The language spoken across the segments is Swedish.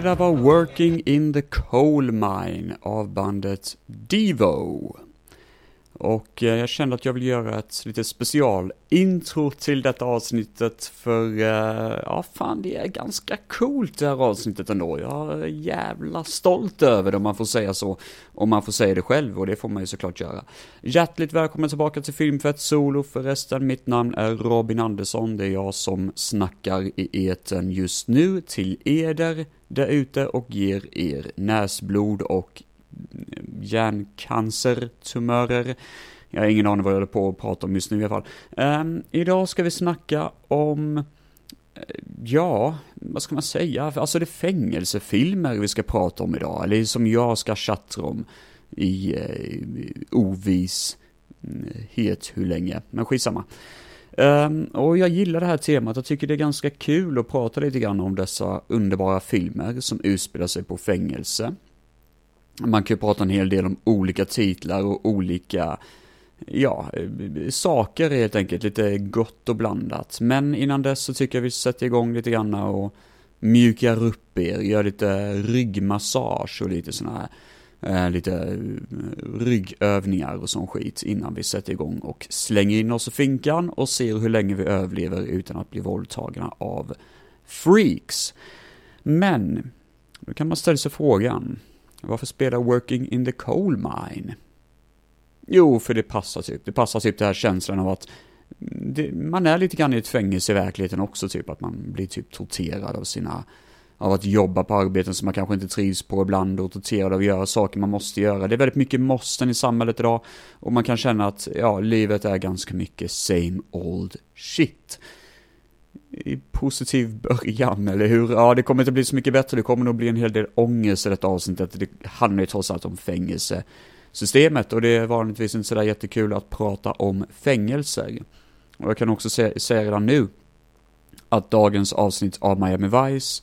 Det där var Working in the Coal Mine av bandet Devo. Och eh, jag kände att jag vill göra ett lite special intro till detta avsnittet för, eh, ja fan det är ganska coolt det här avsnittet ändå. Jag är jävla stolt över det om man får säga så. Om man får säga det själv och det får man ju såklart göra. Hjärtligt välkommen tillbaka till Filmfett Solo förresten. Mitt namn är Robin Andersson. Det är jag som snackar i eten just nu till eder där ute och ger er näsblod och hjärncancertumörer. Jag har ingen aning vad jag håller på att prata om just nu i alla fall. Um, idag ska vi snacka om, eh, ja, vad ska man säga? Alltså det är fängelsefilmer vi ska prata om idag, eller som jag ska chatta om i uh, ovis mm, het hur länge, men skitsamma. Um, och jag gillar det här temat, jag tycker det är ganska kul att prata lite grann om dessa underbara filmer som utspelar sig på fängelse. Man kan ju prata en hel del om olika titlar och olika, ja, saker helt enkelt, lite gott och blandat. Men innan dess så tycker jag vi sätter igång lite grann och mjukar upp er, gör lite ryggmassage och lite sådana här, eh, lite eh, ryggövningar och sån skit innan vi sätter igång och slänger in oss i finkan och ser hur länge vi överlever utan att bli våldtagna av freaks. Men, då kan man ställa sig frågan, varför spela Working in the Coal Mine? Jo, för det passar typ. Det passar typ den här känslan av att det, man är lite grann i ett fängelse i verkligheten också, typ att man blir typ torterad av sina, av att jobba på arbeten som man kanske inte trivs på ibland och torterad av att göra saker man måste göra. Det är väldigt mycket måsten i samhället idag och man kan känna att, ja, livet är ganska mycket same old shit i positiv början, eller hur? Ja, det kommer inte bli så mycket bättre, det kommer nog bli en hel del ångest i detta avsnittet. Det handlar ju trots allt om fängelsesystemet och det är vanligtvis inte sådär jättekul att prata om fängelser. Och jag kan också säga redan nu att dagens avsnitt av Miami Vice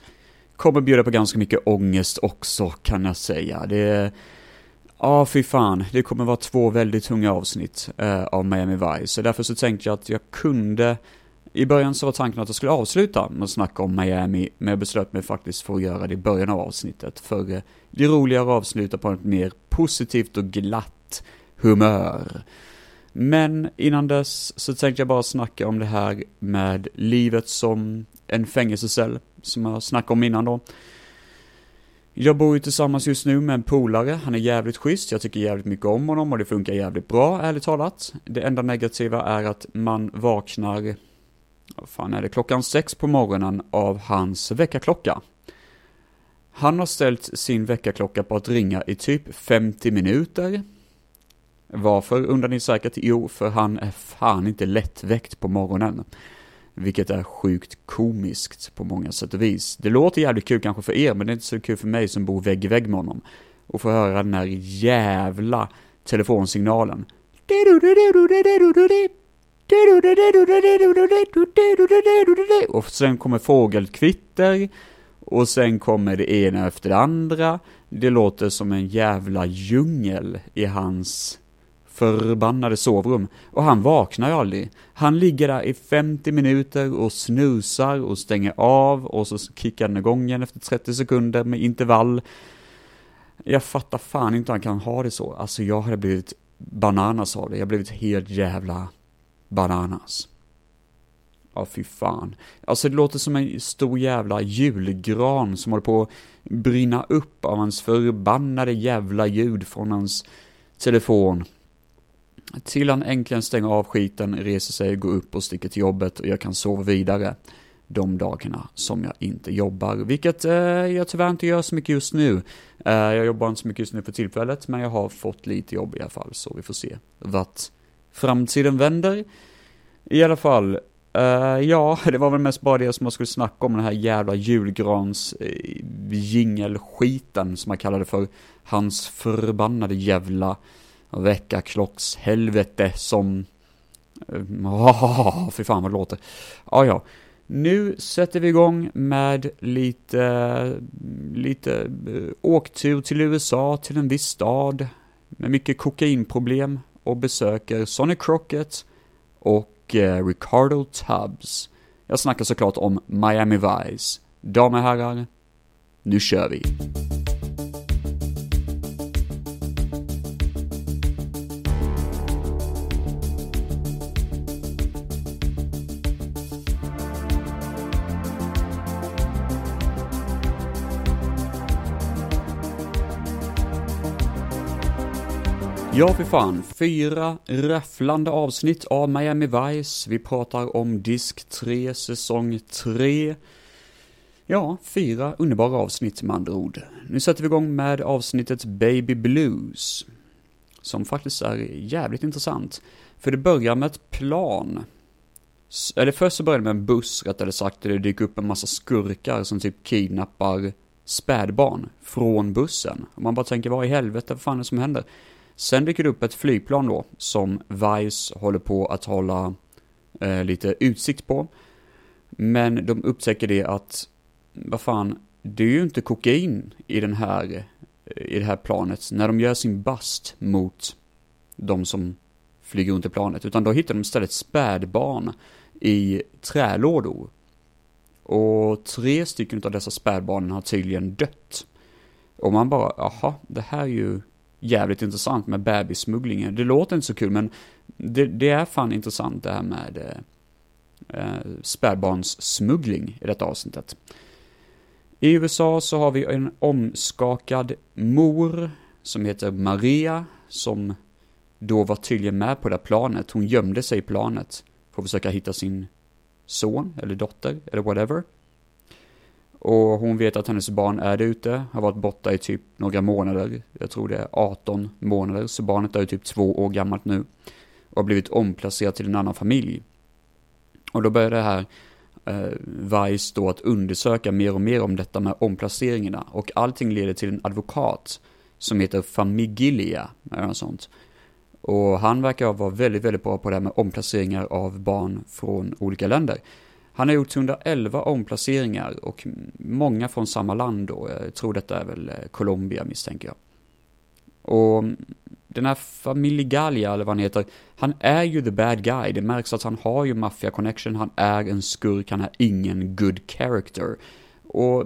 kommer bjuda på ganska mycket ångest också, kan jag säga. Det är Ja, fy fan. Det kommer vara två väldigt tunga avsnitt eh, av Miami Vice. Så därför så tänkte jag att jag kunde i början så var tanken att jag skulle avsluta med att snacka om Miami, men jag beslöt mig faktiskt för att göra det i början av avsnittet, för eh, det är roligare att avsluta på ett mer positivt och glatt humör. Men innan dess så tänkte jag bara snacka om det här med livet som en fängelsecell, som jag snackade om innan då. Jag bor ju tillsammans just nu med en polare, han är jävligt schysst, jag tycker jävligt mycket om honom och det funkar jävligt bra, ärligt talat. Det enda negativa är att man vaknar vad fan är det, klockan sex på morgonen av hans väckarklocka. Han har ställt sin väckarklocka på att ringa i typ 50 minuter. Varför undrar ni säkert? Jo, för han är fan inte lättväckt på morgonen. Vilket är sjukt komiskt på många sätt och vis. Det låter jävligt kul kanske för er, men det är inte så kul för mig som bor vägg i vägg med honom. Och få höra den här jävla telefonsignalen. Och sen kommer fågelkvitter. Och sen kommer det ena efter det andra. Det låter som en jävla djungel i hans förbannade sovrum. Och han vaknar ju aldrig. Han ligger där i 50 minuter och snusar och stänger av och så kickar den igång igen efter 30 sekunder med intervall. Jag fattar fan inte hur han kan ha det så. Alltså jag hade blivit bananas av det. Jag hade blivit helt jävla bananas. Ja, fy fan. Alltså det låter som en stor jävla julgran som håller på att brinna upp av hans förbannade jävla ljud från hans telefon. Till han äntligen stänger av skiten, reser sig, går upp och sticker till jobbet och jag kan sova vidare de dagarna som jag inte jobbar, vilket eh, jag tyvärr inte gör så mycket just nu. Eh, jag jobbar inte så mycket just nu för tillfället, men jag har fått lite jobb i alla fall, så vi får se vart framtiden vänder. I alla fall, uh, ja, det var väl mest bara det som man skulle snacka om, den här jävla julgrans uh, jingelskiten som man kallade för. Hans förbannade jävla väckarklockshelvete som... Uh, fy fan vad det låter. Ja, ja. Nu sätter vi igång med lite, lite åktur till USA, till en viss stad, med mycket kokainproblem och besöker Sonny Crockett och eh, Ricardo Tubbs. Jag snackar såklart om Miami Vice. Damer och herrar, Nu kör vi! Ja, för fan. Fyra rafflande avsnitt av Miami Vice. Vi pratar om Disk 3, säsong 3. Ja, fyra underbara avsnitt med andra ord. Nu sätter vi igång med avsnittet Baby Blues. Som faktiskt är jävligt intressant. För det börjar med ett plan. Eller först så börjar det med en buss, rättare sagt, där det dyker upp en massa skurkar som typ kidnappar spädbarn från bussen. Och man bara tänker, vad i helvete, vad fan är det som händer? Sen dyker det upp ett flygplan då, som Vice håller på att hålla eh, lite utsikt på. Men de upptäcker det att, vad fan, det är ju inte kokain i den här, eh, i det här planet, när de gör sin bast mot de som flyger runt i planet, utan då hittar de istället spädbarn i trälådor. Och tre stycken av dessa spädbarn har tydligen dött. Och man bara, jaha, det här är ju jävligt intressant med bebissmugglingen. Det låter inte så kul, men det, det är fan intressant det här med eh, eh, spädbarnssmuggling i detta avsnittet. I USA så har vi en omskakad mor som heter Maria, som då var tydligen med på det planet. Hon gömde sig i planet för att försöka hitta sin son eller dotter eller whatever. Och hon vet att hennes barn är där ute, har varit borta i typ några månader. Jag tror det är 18 månader, så barnet är typ två år gammalt nu. Och har blivit omplacerat till en annan familj. Och då börjar det här eh, Vice då att undersöka mer och mer om detta med omplaceringarna. Och allting leder till en advokat som heter Famigilia, eller något sånt. Och han verkar vara väldigt, väldigt bra på det här med omplaceringar av barn från olika länder. Han har gjort 111 omplaceringar och många från samma land då. Jag tror detta är väl eh, Colombia misstänker jag. Och mm, den här Familjegalia, eller vad han heter, han är ju the bad guy. Det märks att han har ju maffia connection, han är en skurk, han är ingen good character. Och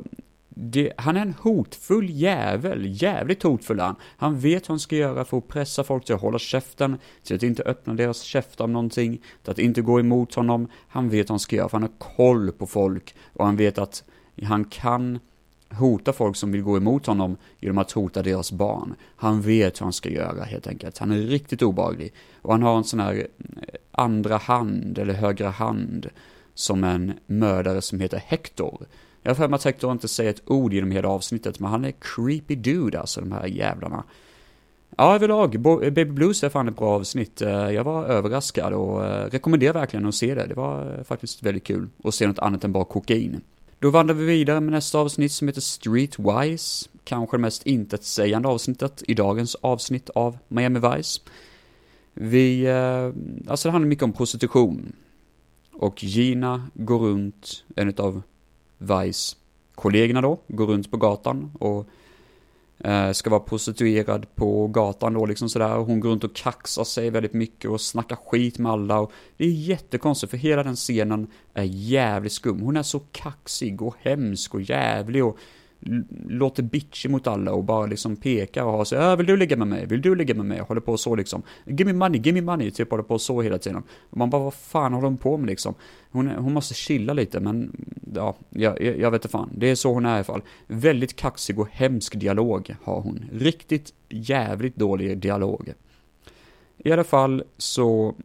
det, han är en hotfull jävel, jävligt hotfull han. Han vet vad han ska göra för att pressa folk till att hålla käften, till att inte öppna deras käftar om någonting, till att inte gå emot honom. Han vet vad han ska göra, för han har koll på folk och han vet att han kan hota folk som vill gå emot honom genom att hota deras barn. Han vet hur han ska göra helt enkelt. Han är riktigt obaglig. Och han har en sån här eh, andra hand, eller högra hand, som en mördare som heter Hector jag har för mig att Hector inte säger ett ord genom hela avsnittet, men han är creepy dude alltså, de här jävlarna. Ja, överlag, eh, Baby Blues är fan ett bra avsnitt. Eh, jag var överraskad och eh, rekommenderar verkligen att se det. Det var faktiskt väldigt kul att se något annat än bara kokain. Då vandrar vi vidare med nästa avsnitt som heter Streetwise. Kanske det mest intetsägande avsnittet i dagens avsnitt av Miami Vice. Vi, alltså det handlar mycket om prostitution. Och Gina går runt, en av Vice-kollegorna då, går runt på gatan och eh, ska vara prostituerad på gatan då liksom sådär. Hon går runt och kaxar sig väldigt mycket och snackar skit med alla och det är jättekonstigt för hela den scenen är jävligt skum. Hon är så kaxig och hemsk och jävlig och låter bitchig mot alla och bara liksom pekar och har sig, äh, vill du ligga med mig? Vill du ligga med mig? Håller på så liksom, give me money, give me money, typ håller på så hela tiden. Och man bara, vad fan håller hon på med liksom? Hon, hon måste chilla lite, men ja, jag, jag vet inte fan. Det är så hon är i alla fall. Väldigt kaxig och hemsk dialog har hon. Riktigt jävligt dålig dialog. I alla fall så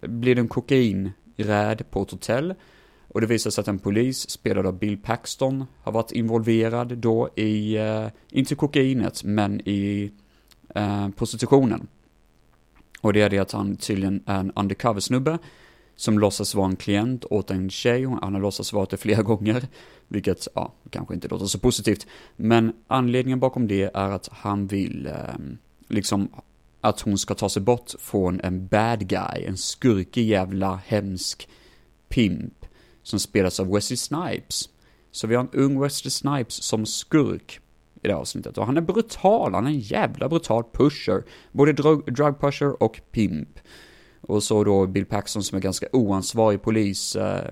blir det en kokainräd på ett hotell och det visar sig att en polis, spelad av Bill Paxton, har varit involverad då i, eh, inte kokainet, men i eh, prostitutionen. Och det är det att han tydligen är en undercover-snubbe som låtsas vara en klient åt en tjej, han har låtsas vara det flera gånger, vilket, ja, kanske inte låter så positivt. Men anledningen bakom det är att han vill, eh, liksom, att hon ska ta sig bort från en bad guy, en skurkig jävla hemsk pimp som spelas av Wesley Snipes. Så vi har en ung Wesley Snipes som skurk i det här avsnittet. Och han är brutal, han är en jävla brutal pusher. Både drug, drug pusher och pimp. Och så då Bill Paxton som är ganska oansvarig polis. Eh,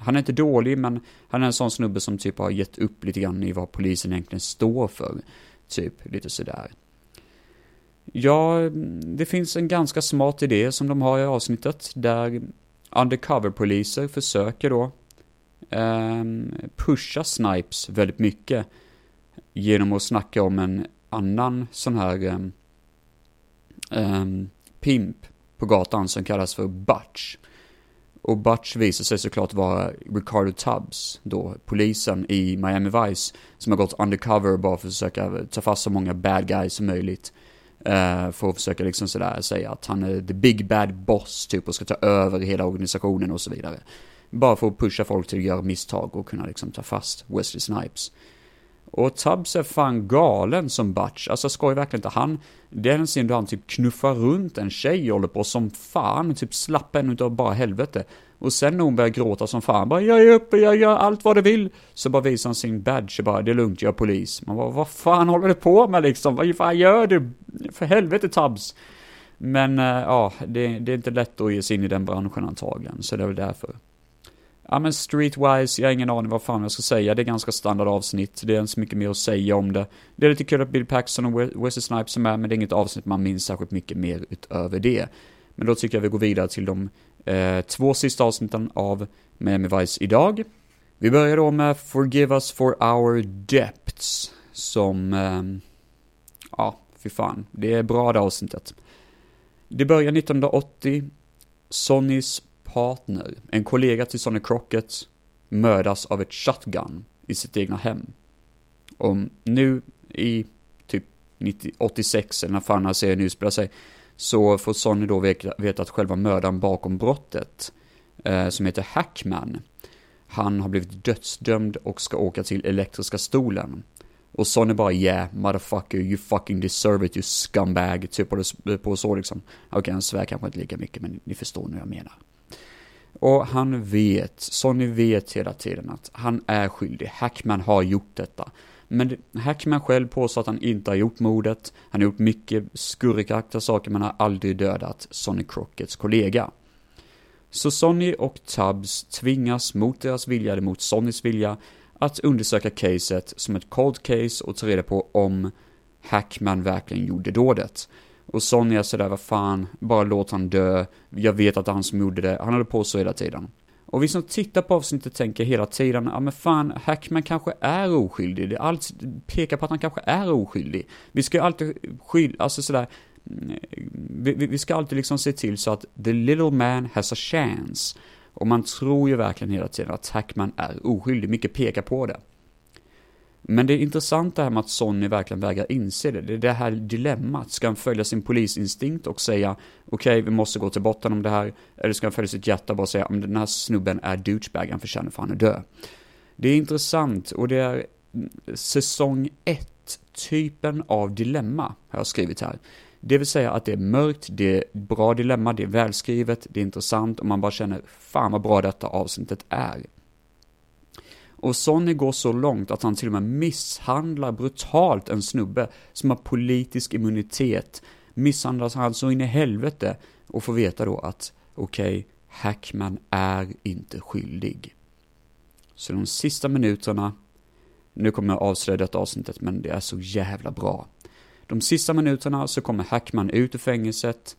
han är inte dålig, men han är en sån snubbe som typ har gett upp lite grann i vad polisen egentligen står för. Typ, lite sådär. Ja, det finns en ganska smart idé som de har i avsnittet, där undercover-poliser försöker då eh, pusha Snipes väldigt mycket genom att snacka om en annan sån här eh, pimp på gatan som kallas för Butch. Och Butch visar sig såklart vara Ricardo Tubbs, då polisen i Miami Vice, som har gått undercover bara för att försöka ta fast så många bad guys som möjligt. Uh, för att försöka liksom sådär säga att han är the big bad boss typ och ska ta över hela organisationen och så vidare. Bara för att pusha folk till att göra misstag och kunna liksom ta fast Wesley Snipes. Och Tubbs är fan galen som Butch. Alltså skoj verkligen inte. Han, det är en scen då han typ knuffar runt en tjej och håller på som fan, typ slapp en utav bara helvete. Och sen när hon börjar gråta som fan, bara jag är uppe, jag gör allt vad du vill. Så bara visar han sin badge och bara, det är lugnt, jag är polis. Man bara, vad fan håller du på med liksom? Vad fan gör du? För helvete Tubbs. Men äh, ja, det, det, är inte lätt att ge sig in i den branschen antagligen, så det är väl därför. Ja men Streetwise, jag har ingen aning vad fan jag ska säga. Det är ganska standard avsnitt. Det är inte så mycket mer att säga om det. Det är lite kul att Bill Paxton och Wesley Snipes är med, men det är inget avsnitt man minns särskilt mycket mer utöver det. Men då tycker jag vi går vidare till de eh, två sista avsnitten av Miami Vice idag. Vi börjar då med Forgive Us For Our Depths, som, eh, ja, fy fan, det är bra det avsnittet. Det börjar 1980, Sonnys partner, en kollega till Sonny Crockett, mördas av ett shotgun i sitt egna hem. Och nu i typ 90, 86, eller när fan den här serien utspelar sig, så får Sonny då veta, att själva mördaren bakom brottet, eh, som heter Hackman, han har blivit dödsdömd och ska åka till elektriska stolen. Och Sonny bara yeah, motherfucker, you fucking deserve it, you scumbag, typ på, det, på så liksom. Okej, okay, han svär kanske inte lika mycket, men ni förstår nu jag menar. Och han vet, Sonny vet hela tiden att han är skyldig. Hackman har gjort detta. Men Hackman själv påstår att han inte har gjort mordet. Han har gjort mycket skurkaktiga saker men har aldrig dödat Sonny Crockets kollega. Så Sonny och Tubbs tvingas mot deras vilja, eller mot Sonnys vilja, att undersöka caset som ett cold case och ta reda på om Hackman verkligen gjorde dådet. Och Sonny är sådär, vad fan, bara låt han dö. Jag vet att det är han som gjorde det. Han håller på så hela tiden. Och vi som tittar på avsnittet tänker hela tiden, ja men fan, Hackman kanske är oskyldig. Det allt pekar på att han kanske är oskyldig. Vi ska ju alltid skylla, alltså sådär, mm, vi, vi ska alltid liksom se till så att the little man has a chance. Och man tror ju verkligen hela tiden att Hackman är oskyldig, mycket pekar på det. Men det är intressant det här med att Sonny verkligen vägrar inse det. Det är det här dilemmat. Ska han följa sin polisinstinkt och säga okej, okay, vi måste gå till botten om det här. Eller ska han följa sitt hjärta och bara säga om den här snubben är douchebag, han förtjänar fan att dö. Det är intressant och det är mm, säsong 1, typen av dilemma, har jag skrivit här. Det vill säga att det är mörkt, det är bra dilemma, det är välskrivet, det är intressant och man bara känner fan vad bra detta avsnittet är. Och Sonny går så långt att han till och med misshandlar brutalt en snubbe som har politisk immunitet. Misshandlas han så in i helvete och får veta då att okej, okay, Hackman är inte skyldig. Så de sista minuterna, nu kommer jag avslöja detta avsnittet men det är så jävla bra. De sista minuterna så kommer Hackman ut ur fängelset,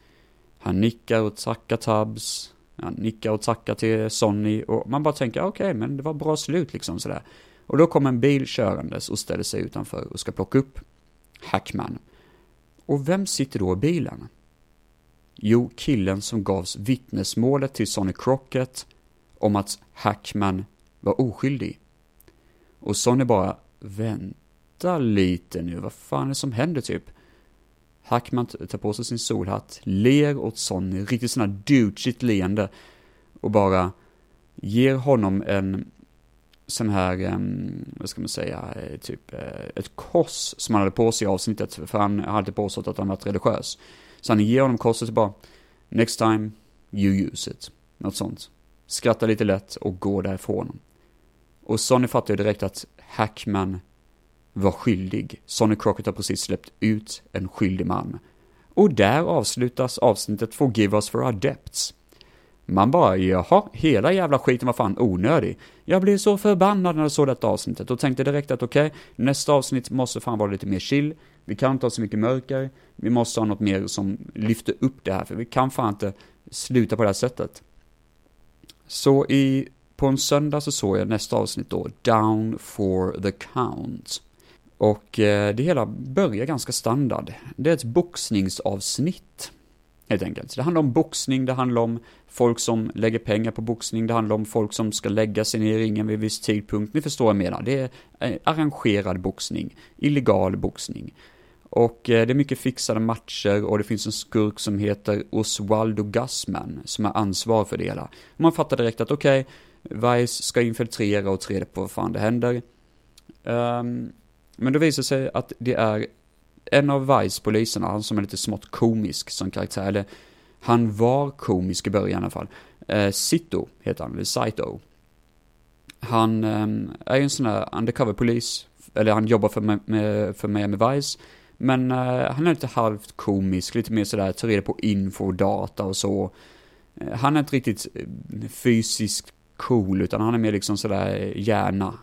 han nickar och tackar Tubbs, han nickar och tackar till Sonny och man bara tänker ah, okej, okay, men det var bra slut liksom sådär. Och då kommer en bil körandes och ställer sig utanför och ska plocka upp Hackman. Och vem sitter då i bilen? Jo, killen som gavs vittnesmålet till Sonny Crockett om att Hackman var oskyldig. Och Sonny bara, vänta lite nu, vad fan är det som händer typ? Hackman tar på sig sin solhatt, ler åt Sonny, riktigt sån här douchigt leende och bara ger honom en sån här, vad ska man säga, eh, typ eh, ett kors som han hade på sig i avsnittet, för han hade påstått att han varit religiös. Så han ger honom korset och bara, next time you use it. Något sånt. Skrattar lite lätt och går därifrån. Och Sonny fattar ju direkt att Hackman var skyldig. Sonny Crockett har precis släppt ut en skyldig man. Och där avslutas avsnittet Forgive Us For Our Debts. Man bara, jaha, hela jävla skiten var fan onödig. Jag blev så förbannad när jag såg detta avsnittet och tänkte direkt att okej, okay, nästa avsnitt måste fan vara lite mer chill. Vi kan inte ha så mycket mörker. Vi måste ha något mer som lyfter upp det här, för vi kan fan inte sluta på det här sättet. Så i, på en söndag så såg jag nästa avsnitt då, Down for the Count. Och eh, det hela börjar ganska standard. Det är ett boxningsavsnitt. Helt enkelt. Det handlar om boxning, det handlar om folk som lägger pengar på boxning, det handlar om folk som ska lägga sig ner i ringen vid viss tidpunkt. Ni förstår vad jag menar. Det är eh, arrangerad boxning, illegal boxning. Och eh, det är mycket fixade matcher och det finns en skurk som heter Oswaldo Gassman som är ansvarig för det hela. Man fattar direkt att okej, okay, Vice ska infiltrera och träda på vad fan det händer. Um, men då visar det sig att det är en av Vice-poliserna, han som är lite smått komisk som karaktär, eller han var komisk i början i alla fall. Eh, Sito heter han, eller Saito. Han eh, är ju en sån här undercover-polis, eller han jobbar för, med, för Miami Vice. Men eh, han är lite halvt komisk, lite mer sådär, tar reda på info och data och så. Eh, han är inte riktigt eh, fysiskt cool, utan han är mer liksom sådär hjärna,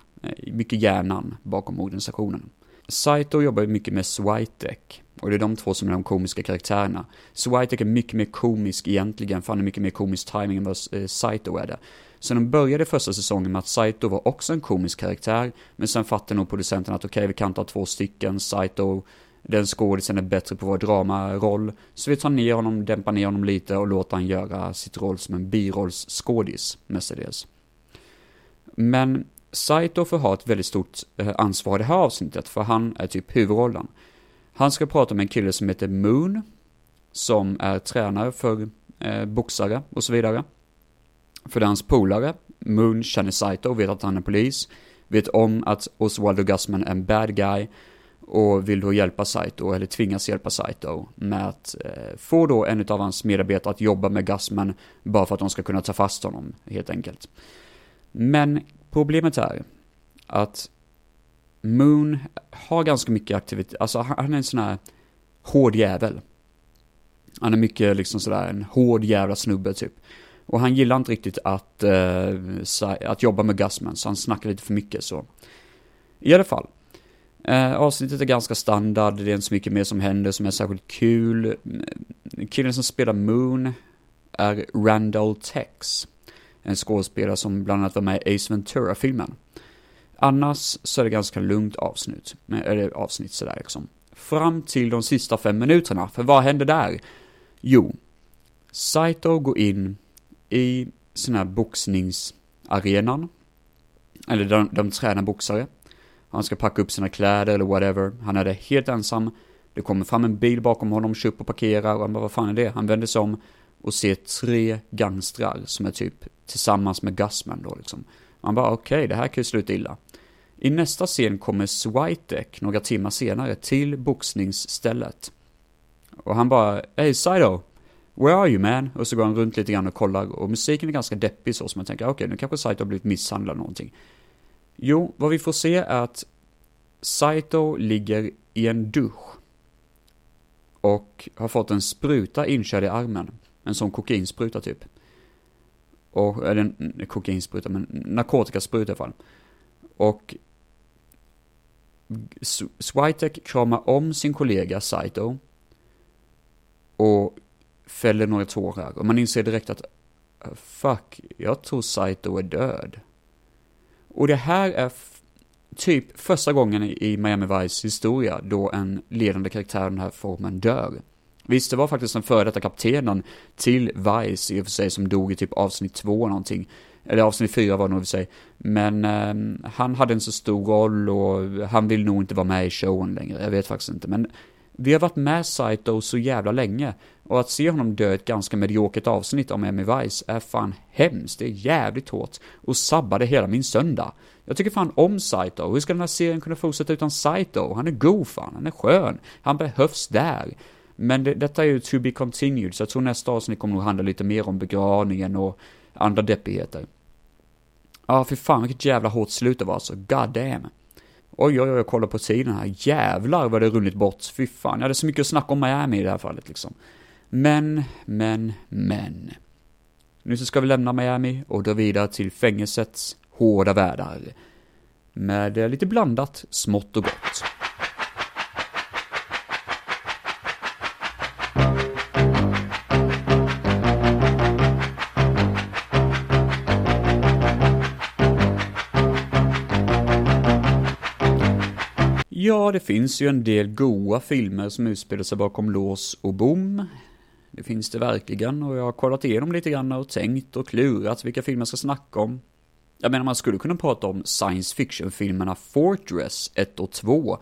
mycket hjärnan bakom organisationen. Saito jobbar mycket med Switek. Och det är de två som är de komiska karaktärerna. Switek är mycket mer komisk egentligen, för han är mycket mer komisk timing än vad eh, Saito är det. Så de började första säsongen med att Saito var också en komisk karaktär, men sen fattade nog producenten att okej, okay, vi kan ta två stycken, Saito, den skådisen är bättre på vår dramaroll, så vi tar ner honom, dämpar ner honom lite och låter han göra sitt roll som en birollsskådis, mestadels. Men Saito får ha ett väldigt stort eh, ansvar i det här avsnittet, för han är typ huvudrollen. Han ska prata med en kille som heter Moon, som är tränare för eh, boxare och så vidare. För det är hans polare, Moon känner Saito och vet att han är polis, vet om att Oswaldo Gussman är en bad guy och vill då hjälpa Saito, eller tvingas hjälpa Saito med att eh, få då en av hans medarbetare att jobba med Gussman bara för att de ska kunna ta fast honom, helt enkelt. Men Problemet är att Moon har ganska mycket aktivitet, alltså han är en sån här hård jävel. Han är mycket liksom sådär en hård jävla snubbe typ. Och han gillar inte riktigt att, uh, att jobba med Gusman, så han snackar lite för mycket så. I alla fall. Eh, avsnittet är ganska standard, det är inte så mycket mer som händer som är särskilt kul. Killen som spelar Moon är Randall Tex en skådespelare som bland annat var med i Ace Ventura-filmen. Annars så är det ganska lugnt avsnitt, eller avsnitt sådär liksom. Fram till de sista fem minuterna, för vad händer där? Jo, Saito går in i sån här boxningsarenan, eller de, de tränar boxare. Han ska packa upp sina kläder eller whatever. Han är där helt ensam. Det kommer fram en bil bakom honom, kör upp och parkerar och han bara, vad fan är det? Han vänder sig om och ser tre gangstrar som är typ tillsammans med Gusman då liksom. Man bara okej, okay, det här kan ju sluta illa. I nästa scen kommer Switek några timmar senare till boxningsstället. Och han bara, Hey Sido, where are you man? Och så går han runt lite grann och kollar och musiken är ganska deppig så som man tänker, ah, okej okay, nu kanske Saito har blivit misshandlad eller någonting. Jo, vad vi får se är att Saito ligger i en dusch. Och har fått en spruta inkörd i armen. En sån kokainspruta typ. Och, eller en kokainspruta, men narkotikaspruta i alla fall. Och Switek kramar om sin kollega Saito. Och fäller några tårar. Och man inser direkt att ah, fuck, jag tror Saito är död. Och det här är typ första gången i Miami Vice historia då en ledande karaktär av den här formen dör. Visst, det var faktiskt den före detta kaptenen till Vice i och för sig som dog i typ avsnitt två någonting. Eller avsnitt fyra var det nog i och för sig. Men eh, han hade en så stor roll och han vill nog inte vara med i showen längre. Jag vet faktiskt inte. Men vi har varit med Saito så jävla länge. Och att se honom dö ett ganska mediokert avsnitt om Emmy Vice är fan hemskt. Det är jävligt hårt. Och sabbade hela min söndag. Jag tycker fan om Saito. Hur ska den här serien kunna fortsätta utan Saito? Han är god fan, han är skön. Han behövs där. Men det, detta är ju to be continued, så jag tror nästa avsnitt kommer nog handla lite mer om begravningen och andra deppigheter. Ja, ah, för fan vilket jävla hårt slut det var alltså, god damn. Oj, oj, oj, jag kollar på tiden här. Jävlar vad det runnit bort. Fy fan, jag hade så mycket att snacka om Miami i det här fallet liksom. Men, men, men. Nu så ska vi lämna Miami och dra vidare till fängelsets hårda världar. Med eh, lite blandat smått och gott. Ja, det finns ju en del goa filmer som utspelar sig bakom lås och bom. Det finns det verkligen och jag har kollat igenom lite grann och tänkt och klurat vilka filmer jag ska snacka om. Jag menar, man skulle kunna prata om science fiction-filmerna Fortress 1 och 2,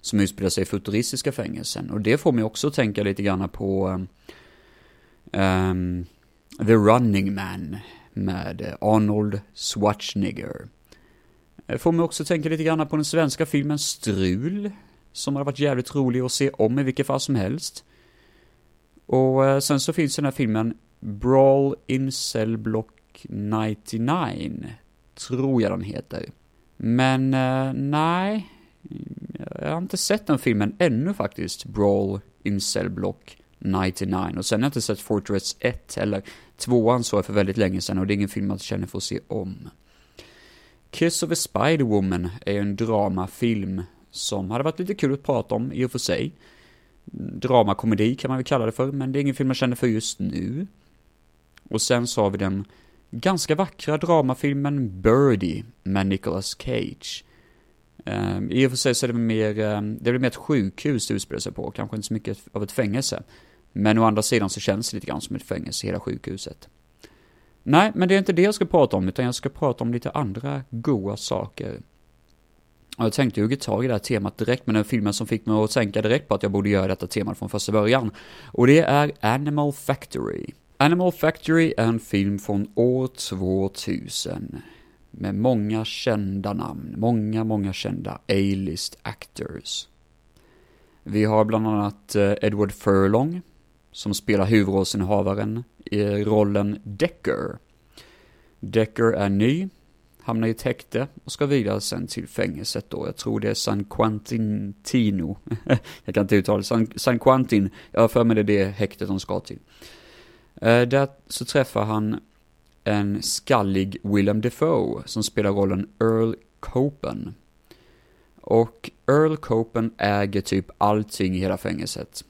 som utspelar sig i futuristiska fängelsen. Och det får mig också att tänka lite grann på um, The Running Man med Arnold Schwarzenegger. Det får mig också tänka lite grann på den svenska filmen Strul, som hade varit jävligt rolig att se om i vilket fall som helst. Och eh, sen så finns den här filmen Brawl in Cell Block 99, tror jag den heter. Men eh, nej, jag har inte sett den filmen ännu faktiskt, Brawl in Cell Block 99. Och sen har jag inte sett Fortress 1 eller 2 så för väldigt länge sedan och det är ingen film jag känner för att se om. Kiss of a Spider-Woman är en dramafilm som hade varit lite kul att prata om i och för sig. Dramakomedi kan man väl kalla det för, men det är ingen film jag känner för just nu. Och sen så har vi den ganska vackra dramafilmen Birdie med Nicolas Cage. Um, I och för sig så är det mer, um, det är mer ett sjukhus det utspelar sig på, kanske inte så mycket av ett fängelse. Men å andra sidan så känns det lite grann som ett fängelse, hela sjukhuset. Nej, men det är inte det jag ska prata om, utan jag ska prata om lite andra goa saker. Och jag tänkte hugga tag i det här temat direkt med den filmen som fick mig att tänka direkt på att jag borde göra detta temat från första början. Och det är Animal Factory. Animal Factory är en film från år 2000. Med många kända namn, många, många kända A-list actors. Vi har bland annat eh, Edward Furlong, som spelar huvudrollsinnehavaren i rollen Decker. Decker är ny, hamnar i ett häkte och ska vidare sen till fängelset då. Jag tror det är San Quantino. jag kan inte uttala det. San, San Quentin, jag har för mig det är det häktet de ska till. Eh, där så träffar han en skallig Willem Defoe som spelar rollen Earl Copen. Och Earl Copen äger typ allting i hela fängelset.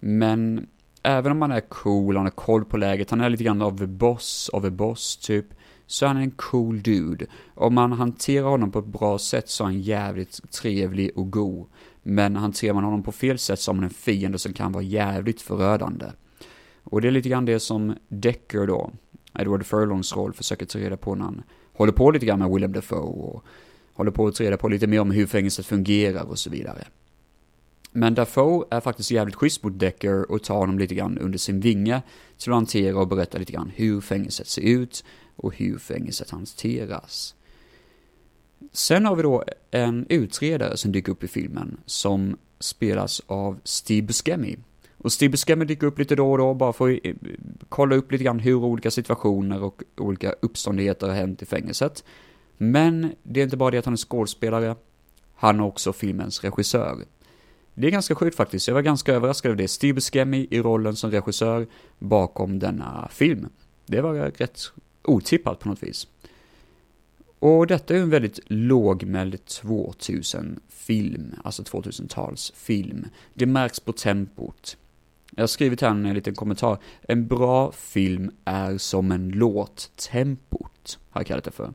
Men även om han är cool, han har koll på läget, han är lite grann av the boss, av a boss typ, så han är en cool dude. Om man hanterar honom på ett bra sätt så är han jävligt trevlig och god. Men hanterar man honom på fel sätt så har man en fiende som kan vara jävligt förödande. Och det är lite grann det som Decker då, Edward Furlongs roll, försöker ta reda på när han håller på lite grann med Willem Dafoe och håller på att ta reda på lite mer om hur fängelset fungerar och så vidare. Men Dafoe är faktiskt jävligt schysst mot Decker och tar honom lite grann under sin vinge till att hantera och berätta lite grann hur fängelset ser ut och hur fängelset hanteras. Sen har vi då en utredare som dyker upp i filmen som spelas av Steve Buscemi. Och Steve Buscemi dyker upp lite då och då bara för att eh, kolla upp lite grann hur olika situationer och olika uppståndigheter har hänt i fängelset. Men det är inte bara det att han är skådespelare, han är också filmens regissör. Det är ganska sjukt faktiskt, jag var ganska överraskad över det. Steve Buscemi i rollen som regissör bakom denna film. Det var rätt otippat på något vis. Och detta är en väldigt lågmäld 2000-film, alltså 2000-talsfilm. Det märks på tempot. Jag har skrivit här en liten kommentar. En bra film är som en låt, tempot, har jag kallat det för.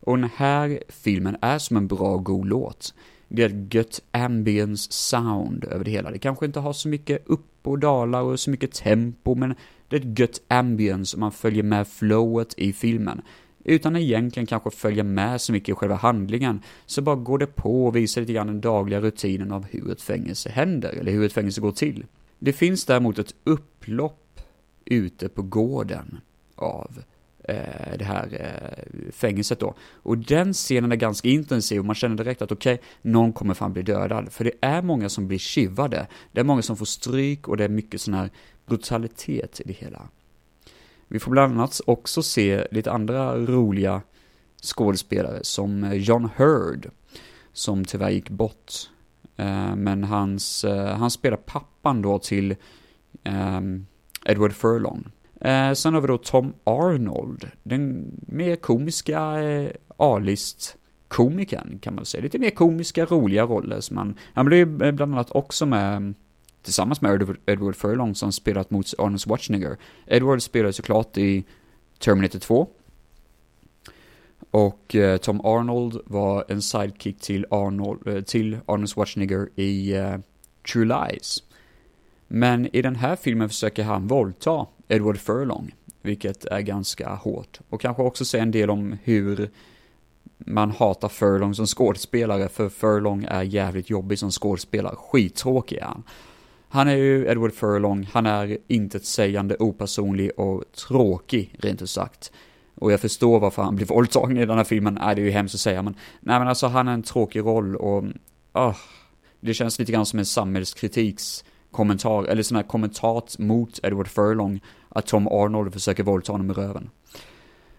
Och den här filmen är som en bra, god låt. Det är ett gött ambience sound över det hela. Det kanske inte har så mycket upp och dalar och så mycket tempo, men det är ett gött ambience och man följer med flowet i filmen. Utan att egentligen kanske följa med så mycket i själva handlingen, så bara går det på och visar lite grann den dagliga rutinen av hur ett fängelse händer, eller hur ett fängelse går till. Det finns däremot ett upplopp ute på gården av Eh, det här eh, fängelset då. Och den scenen är ganska intensiv och man känner direkt att okej, okay, någon kommer fan bli dödad. För det är många som blir kivade, det är många som får stryk och det är mycket sån här brutalitet i det hela. Vi får bland annat också se lite andra roliga skådespelare som eh, John Hurd, som tyvärr gick bort. Men hans, han spelar pappan då till ehm, Edward Furlong. Eh, sen har vi då Tom Arnold, den mer komiska eh, A-list komikern kan man säga. Lite mer komiska, roliga roller som han, han blev eh, bland annat också med mm, tillsammans med Edward, Edward Furlong som spelat mot Arnold Schwarzenegger. Edward spelade såklart i Terminator 2. Och eh, Tom Arnold var en sidekick till Arnold, eh, till Arnold Schwarzenegger i eh, True Lies. Men i den här filmen försöker han våldta Edward Furlong, vilket är ganska hårt. Och kanske också säga en del om hur man hatar Furlong som skådespelare, för Furlong är jävligt jobbig som skådespelare. Skittråkig är han. Han är ju Edward Furlong, han är intetsägande, opersonlig och tråkig, rent ut sagt. Och jag förstår varför han blir våldtagen i den här filmen, nej det är ju hemskt att säga, men nej men alltså han är en tråkig roll och, oh, det känns lite grann som en samhällskritiks kommentar, eller sån här kommentat mot Edward Furlong, att Tom Arnold försöker våldta honom i röven.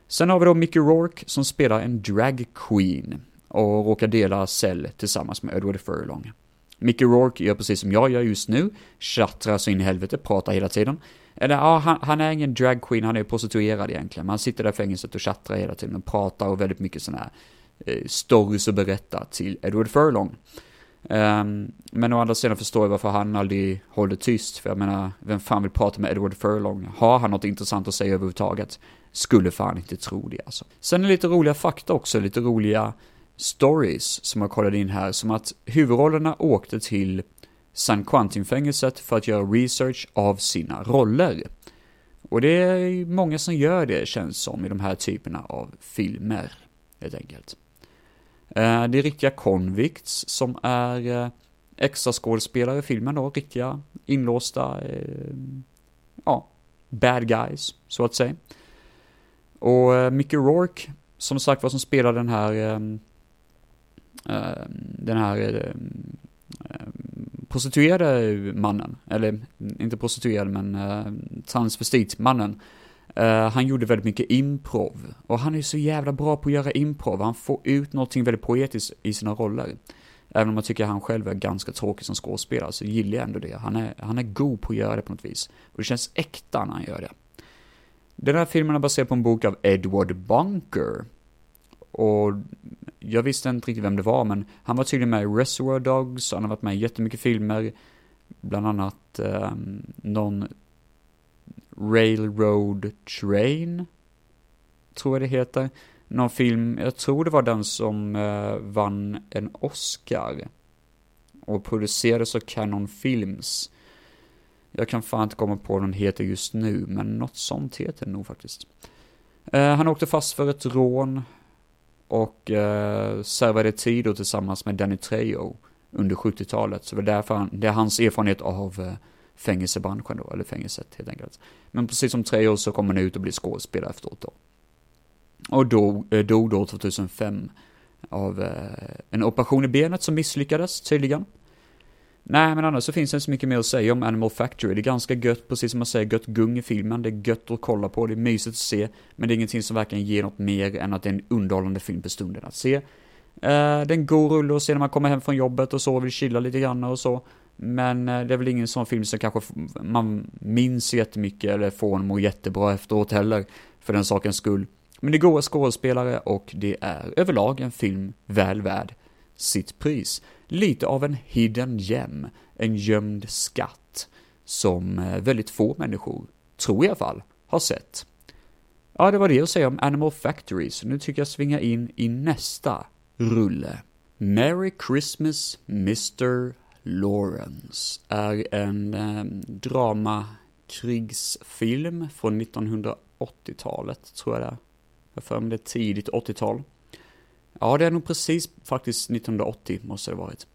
Sen har vi då Mickey Rourke som spelar en drag queen och råkar dela cell tillsammans med Edward Furlong. Mickey Rourke gör precis som jag gör just nu, tjattrar så in i helvete, pratar hela tiden. Eller ja, han, han är ingen drag queen, han är prostituerad egentligen. Men han sitter där i fängelset och tjattrar hela tiden och pratar och väldigt mycket sådana här eh, stories och berättar till Edward Furlong. Um, men å andra sidan förstår jag varför han aldrig håller tyst, för jag menar, vem fan vill prata med Edward Furlong? Har han något intressant att säga överhuvudtaget? Skulle fan inte tro det alltså. Sen är lite roliga fakta också, lite roliga stories som jag kollade in här, som att huvudrollerna åkte till San Quentin-fängelset för att göra research av sina roller. Och det är många som gör det, känns som, i de här typerna av filmer, helt enkelt. Eh, det är riktiga convicts som är eh, extra skådespelare i filmen då, riktiga inlåsta, eh, ja, bad guys, så att säga. Och Mickey Rourke, som sagt var som spelar den här, den här prostituerade mannen, eller inte prostituerad men transvestitmannen, Eh, han gjorde väldigt mycket improv. Och han är så jävla bra på att göra improv. Han får ut någonting väldigt poetiskt i sina roller. Även om jag tycker han själv är ganska tråkig som skådespelare så gillar jag ändå det. Han är, han är god på att göra det på något vis. Och det känns äkta när han gör det. Den här filmen är baserad på en bok av Edward Bunker. Och jag visste inte riktigt vem det var, men han var tydligen med i Reservoir Dogs, han har varit med i jättemycket filmer. Bland annat eh, någon Railroad Train, tror jag det heter. Någon film, jag tror det var den som eh, vann en Oscar. Och producerades av Canon Films. Jag kan fan inte komma på vad den heter just nu, men något sånt heter den nog faktiskt. Eh, han åkte fast för ett rån och eh, servade tid tillsammans med Danny Trejo under 70-talet. Så det är därför han, det är hans erfarenhet av eh, fängelsebranschen då, eller fängelset helt enkelt. Men precis som tre år så kom han ut och blev skådespelare efteråt då. Och dog, eh, dog då 2005 av eh, en operation i benet som misslyckades tydligen. Nej, men annars så finns det inte så mycket mer att säga om Animal Factory. Det är ganska gött, precis som man säger, gött gung i filmen. Det är gött att kolla på, det är mysigt att se. Men det är ingenting som verkligen ger något mer än att det är en underhållande film på stunden att se. Eh, det är en god rulle att se när man kommer hem från jobbet och så, och vill chilla lite grann och så. Men eh, det är väl ingen sån film som kanske man minns jättemycket eller får en må jättebra efteråt heller, för den sakens skull. Men det är goda skådespelare och det är överlag en film väl värd sitt pris. Lite av en hidden gem, en gömd skatt, som eh, väldigt få människor, tror jag i alla fall, har sett. Ja, det var det att säga om Animal Factory, så nu tycker jag svinga in i nästa rulle. Merry Christmas Mr. Lawrence är en eh, dramakrigsfilm från 1980-talet, tror jag det är. Jag för mig det är tidigt 80-tal. Ja, det är nog precis faktiskt 1980 måste det ha varit.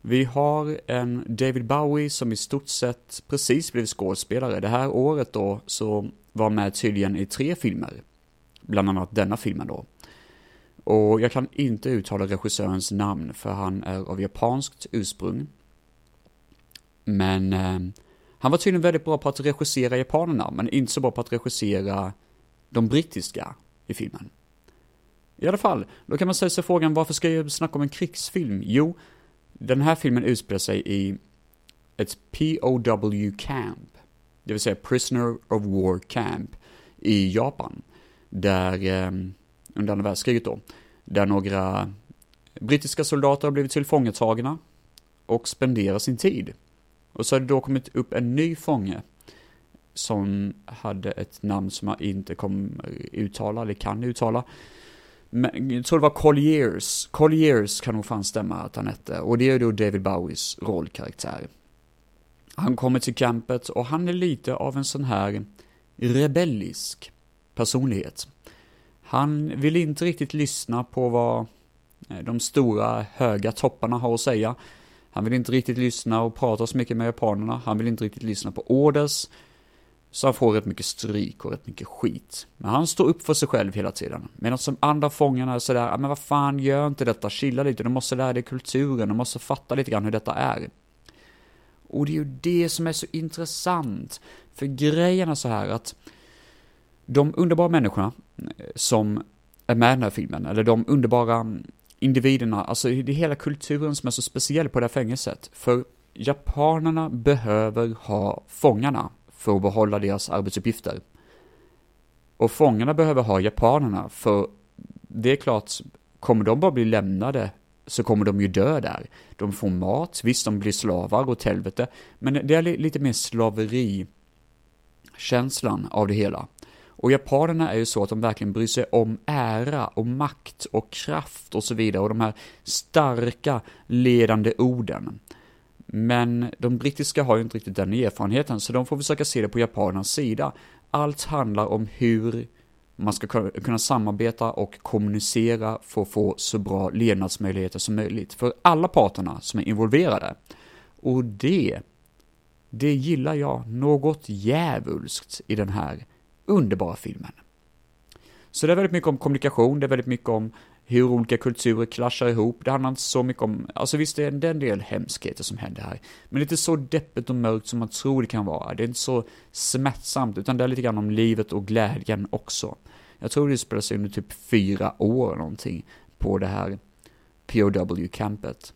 Vi har en David Bowie som i stort sett precis blev skådespelare. Det här året då så var med tydligen i tre filmer. Bland annat denna filmen då. Och jag kan inte uttala regissörens namn för han är av japanskt ursprung. Men eh, han var tydligen väldigt bra på att regissera japanerna, men inte så bra på att regissera de brittiska i filmen. I alla fall, då kan man ställa sig frågan varför ska jag snacka om en krigsfilm? Jo, den här filmen utspelar sig i ett POW camp, det vill säga Prisoner of War Camp i Japan, där, eh, under andra världskriget då, där några brittiska soldater har blivit tillfångatagna och spenderar sin tid. Och så har det då kommit upp en ny fånge som hade ett namn som jag inte kommer eh, uttala, eller kan uttala. Men jag tror det var Colliers. Colliers kan nog fan stämma att han hette. Och det är då David Bowies rollkaraktär. Han kommer till campet och han är lite av en sån här rebellisk personlighet. Han vill inte riktigt lyssna på vad eh, de stora höga topparna har att säga. Han vill inte riktigt lyssna och prata så mycket med japanerna. Han vill inte riktigt lyssna på orders. Så han får rätt mycket stryk och rätt mycket skit. Men han står upp för sig själv hela tiden. Medan som andra fångarna är sådär, ah, men vad fan, gör inte detta, chilla lite, du måste lära dig kulturen, du måste fatta lite grann hur detta är. Och det är ju det som är så intressant. För grejen är så här att de underbara människorna eh, som är med i den här filmen, eller de underbara mm, individerna, alltså det är hela kulturen som är så speciell på det här fängelset. För japanerna behöver ha fångarna för att behålla deras arbetsuppgifter. Och fångarna behöver ha japanerna, för det är klart, kommer de bara bli lämnade så kommer de ju dö där. De får mat, visst de blir slavar åt helvete, men det är lite mer slaveri-känslan av det hela. Och japanerna är ju så att de verkligen bryr sig om ära och makt och kraft och så vidare och de här starka ledande orden. Men de brittiska har ju inte riktigt den erfarenheten, så de får försöka se det på japanernas sida. Allt handlar om hur man ska kunna samarbeta och kommunicera för att få så bra levnadsmöjligheter som möjligt för alla parterna som är involverade. Och det, det gillar jag något djävulskt i den här underbara filmen. Så det är väldigt mycket om kommunikation, det är väldigt mycket om hur olika kulturer klaschar ihop. Det handlar inte så mycket om, alltså visst det är en del hemskheter som händer här, men inte så deppigt och mörkt som man tror det kan vara. Det är inte så smärtsamt, utan det är lite grann om livet och glädjen också. Jag tror det spelar sig under typ fyra år någonting på det här POW-campet.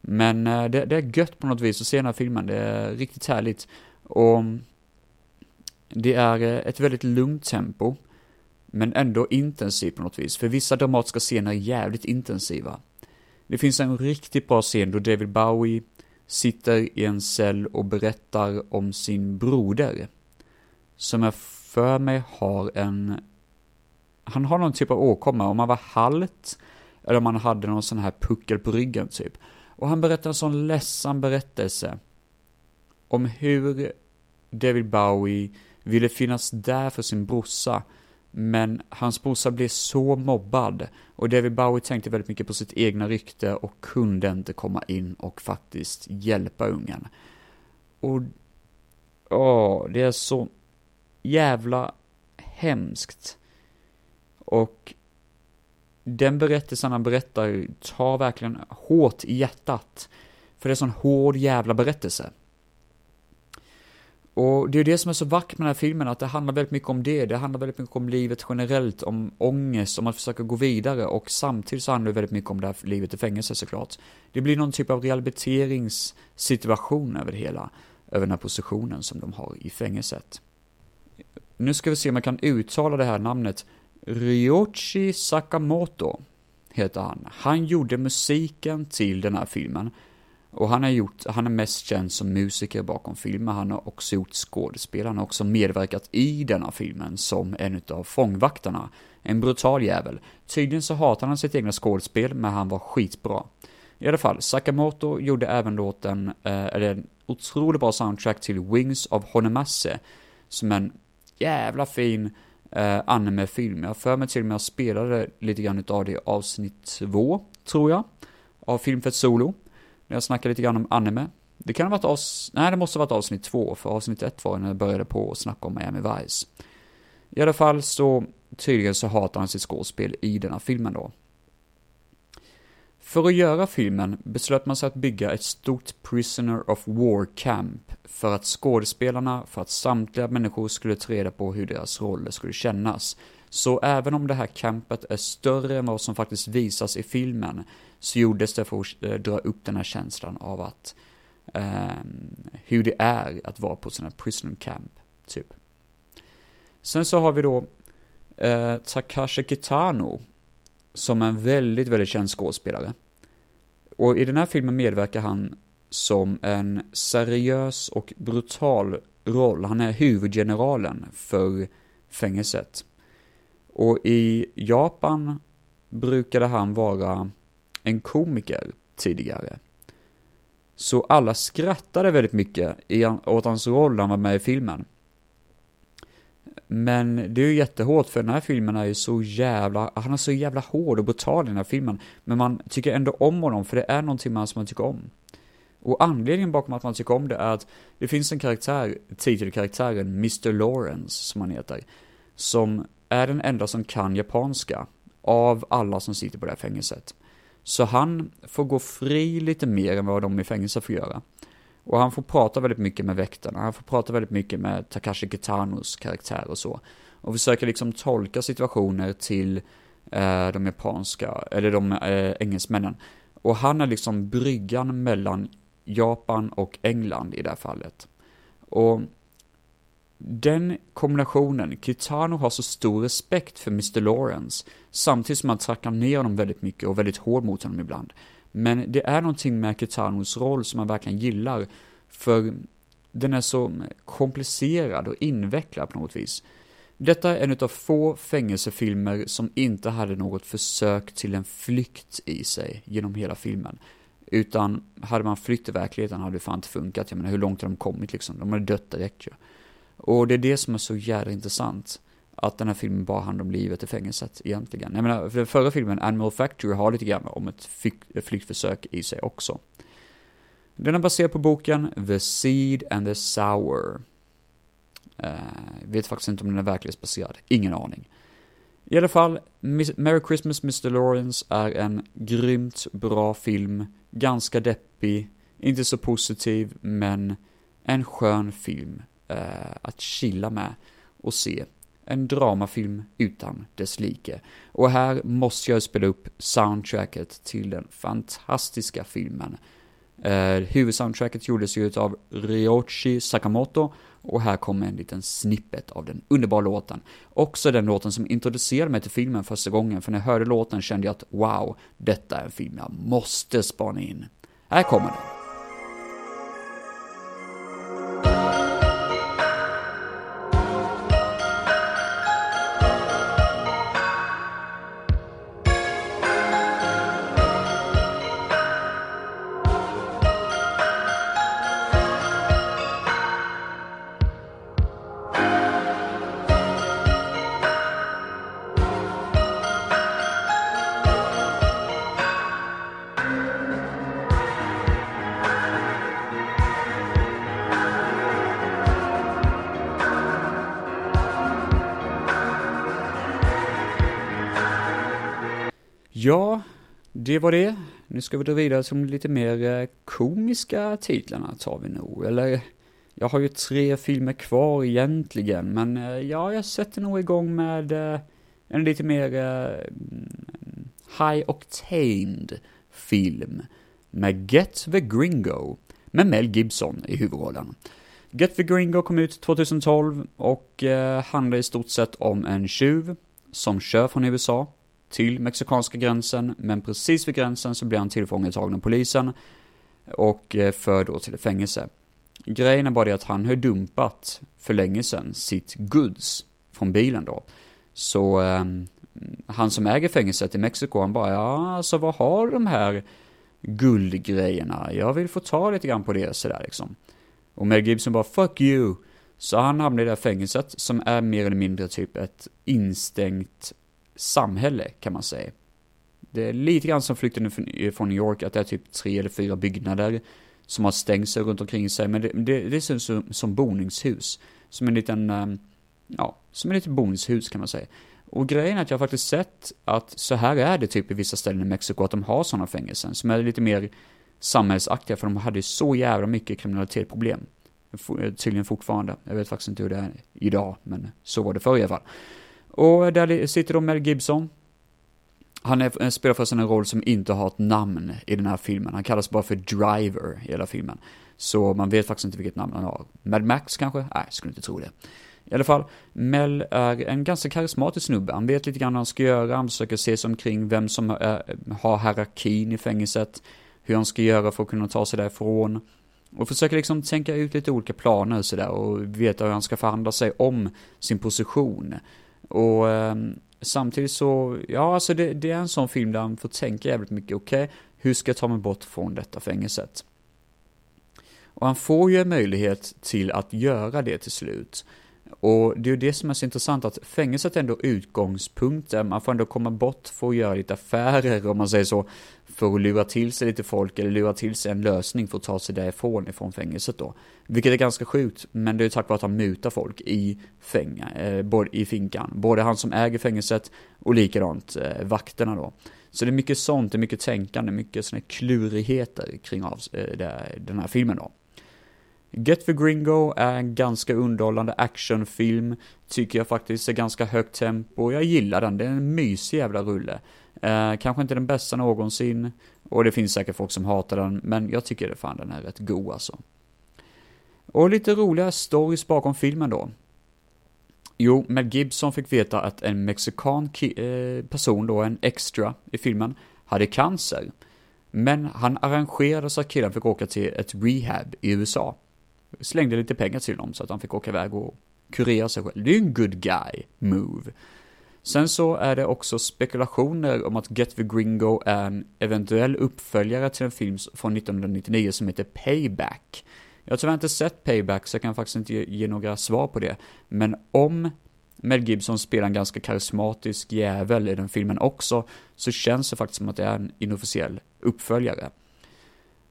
Men eh, det, det, är gött på något vis att se den här filmen, det är riktigt härligt. Och det är eh, ett väldigt lugnt tempo, men ändå intensivt på något vis, för vissa dramatiska scener är jävligt intensiva. Det finns en riktigt bra scen då David Bowie sitter i en cell och berättar om sin broder, som jag för mig har en... Han har någon typ av åkomma, om han var halt, eller om han hade någon sån här puckel på ryggen typ. Och han berättar en sån ledsam berättelse om hur David Bowie ville finnas där för sin brorsa, men hans brorsa blev så mobbad och David Bowie tänkte väldigt mycket på sitt egna rykte och kunde inte komma in och faktiskt hjälpa ungen. Och, åh, det är så jävla hemskt. Och den berättelsen han berättar tar verkligen hårt i hjärtat. För det är en sån hård jävla berättelse. Och det är det som är så vackert med den här filmen, att det handlar väldigt mycket om det. Det handlar väldigt mycket om livet generellt, om ångest, om att försöka gå vidare och samtidigt så handlar det väldigt mycket om det här livet i fängelse såklart. Det blir någon typ av rehabiliteringssituation över det hela, över den här positionen som de har i fängelset. Nu ska vi se om jag kan uttala det här namnet. Ryochi Sakamoto heter han. Han gjorde musiken till den här filmen. Och han har gjort, han är mest känd som musiker bakom filmen, han har också gjort skådespel, han har också medverkat i denna filmen som en utav fångvaktarna. En brutal jävel. Tydligen så hatar han sitt egna skådespel, men han var skitbra. I alla fall, Sakamoto gjorde även låten, eh, eller en otroligt bra soundtrack till Wings of Honemase, som en jävla fin eh, anime-film. Jag har för mig till och med att jag spelade lite grann utav det i avsnitt två, tror jag, av Filmfett Solo. När jag snackade lite grann om anime. Det kan ha varit avsnitt, nej det måste ha varit avsnitt två, för avsnitt ett var när jag började på att snacka om Miami Vice. I alla fall så, tydligen så hatar han sitt skådespel i denna filmen då. För att göra filmen beslöt man sig att bygga ett stort Prisoner of War Camp för att skådespelarna, för att samtliga människor skulle ta reda på hur deras roller skulle kännas. Så även om det här campet är större än vad som faktiskt visas i filmen, så gjordes det för att eh, dra upp den här känslan av att eh, hur det är att vara på sådana prison camp, typ. Sen så har vi då eh, Takashi Kitano, som är en väldigt, väldigt känd skådespelare. Och i den här filmen medverkar han som en seriös och brutal roll. Han är huvudgeneralen för fängelset. Och i Japan brukade han vara en komiker tidigare. Så alla skrattade väldigt mycket åt hans roll när han var med i filmen. Men det är ju jättehårt för den här filmen är ju så jävla, han är så jävla hård och brutal i den här filmen. Men man tycker ändå om honom för det är någonting man som man tycker om. Och anledningen bakom att man tycker om det är att det finns en karaktär, titelkaraktären Mr. Lawrence, som han heter, som är den enda som kan japanska av alla som sitter på det här fängelset. Så han får gå fri lite mer än vad de i fängelse får göra. Och han får prata väldigt mycket med väktarna, han får prata väldigt mycket med Takashi Kitanos karaktär och så. Och försöker liksom tolka situationer till eh, de japanska, eller de eh, engelsmännen. Och han är liksom bryggan mellan Japan och England i det här fallet. Och den kombinationen, Kitano har så stor respekt för Mr. Lawrence, samtidigt som han trackar ner honom väldigt mycket och väldigt hård mot honom ibland. Men det är någonting med Kitanos roll som man verkligen gillar, för den är så komplicerad och invecklad på något vis. Detta är en av få fängelsefilmer som inte hade något försök till en flykt i sig genom hela filmen. Utan hade man flytt i verkligheten hade det fan inte funkat. Jag menar, hur långt har de kommit liksom? De hade dött direkt ju. Och det är det som är så jävla intressant. Att den här filmen bara handlar om livet i fängelset egentligen. Jag menar, för den förra filmen, Animal Factory, har lite grann om ett flyktförsök i sig också. Den är baserad på boken The Seed and the Sour. Uh, vet faktiskt inte om den är verklighetsbaserad, ingen aning. I alla fall, Merry Christmas Mr. Lawrence är en grymt bra film, ganska deppig, inte så positiv, men en skön film Eh, att chilla med och se. En dramafilm utan dess like. Och här måste jag spela upp soundtracket till den fantastiska filmen. Eh, huvudsoundtracket gjordes ju av Ryochi Sakamoto och här kommer en liten snippet av den underbara låten. Också den låten som introducerade mig till filmen första gången, för när jag hörde låten kände jag att wow, detta är en film jag måste spana in. Här kommer den. Det var det. Nu ska vi dra vidare till de lite mer eh, komiska titlarna tar vi nog. Eller, jag har ju tre filmer kvar egentligen, men eh, ja, jag sätter nog igång med eh, en lite mer mm, high octaned film med Get the Gringo med Mel Gibson i huvudrollen. Get the Gringo kom ut 2012 och handlar i stort sett om en tjuv som kör från USA till mexikanska gränsen, men precis vid gränsen så blir han tillfångatagen av polisen och eh, för då till fängelse. Grejen är bara det att han har dumpat för länge sedan sitt goods från bilen då. Så eh, han som äger fängelset i Mexiko, han bara, ja alltså vad har de här guldgrejerna? Jag vill få ta lite grann på det sådär liksom. Och Mel Gibson bara, fuck you! Så han hamnar i det här fängelset som är mer eller mindre typ ett instängt samhälle kan man säga. Det är lite grann som flykten från New York, att det är typ tre eller fyra byggnader som har stängsel runt omkring sig, men det, det, det är som, som boningshus. Som en liten, ehm, ja, som en liten boningshus kan man säga. Och grejen är att jag har faktiskt sett att så här är det typ i vissa ställen i Mexiko, att de har sådana fängelser som är lite mer samhällsaktiga, för de hade så jävla mycket kriminalitetsproblem. Tydligen fortfarande. Jag vet faktiskt inte hur det är idag, men så var det förr i alla fall. Och där sitter då Mel Gibson. Han är, eh, spelar förresten en roll som inte har ett namn i den här filmen. Han kallas bara för Driver i hela filmen. Så man vet faktiskt inte vilket namn han har. Mad Max kanske? Nej, skulle inte tro det. I alla fall, Mel är en ganska karismatisk snubbe. Han vet lite grann vad han ska göra, han försöker se sig omkring vem som är, har hierarkin i fängelset, hur han ska göra för att kunna ta sig därifrån. Och försöker liksom tänka ut lite olika planer och sådär och veta hur han ska förhandla sig om sin position. Och eh, samtidigt så, ja alltså det, det, är en sån film där han får tänka jävligt mycket, okej, okay, hur ska jag ta mig bort från detta fängelset? Och han får ju en möjlighet till att göra det till slut. Och det är ju det som är så intressant, att fängelset är ändå utgångspunkten, man får ändå komma bort för att göra lite affärer, om man säger så, för att lura till sig lite folk, eller lura till sig en lösning för att ta sig därifrån, ifrån fängelset då. Vilket är ganska sjukt, men det är tack vare att han mutar folk i fänga, eh, både i finkan. Både han som äger fängelset och likadant eh, vakterna då. Så det är mycket sånt, det är mycket tänkande, mycket sådana klurigheter kring av, eh, den här filmen då. Get the Gringo är en ganska underhållande actionfilm, tycker jag faktiskt är ganska högt tempo, jag gillar den, det är en mysig jävla rulle. Eh, kanske inte den bästa någonsin, och det finns säkert folk som hatar den, men jag tycker det fan den är rätt god alltså. Och lite roliga stories bakom filmen då. Jo, Mel Gibson fick veta att en mexikan eh, person då, en extra i filmen, hade cancer. Men han arrangerade så att killen fick åka till ett rehab i USA slängde lite pengar till honom så att han fick åka iväg och kurera sig själv. Det är ju en good guy move. Sen så är det också spekulationer om att Get the Gringo är en eventuell uppföljare till en film från 1999 som heter Payback. Jag har tyvärr inte sett Payback så jag kan faktiskt inte ge, ge några svar på det. Men om Mel Gibson spelar en ganska karismatisk jävel i den filmen också, så känns det faktiskt som att det är en inofficiell uppföljare.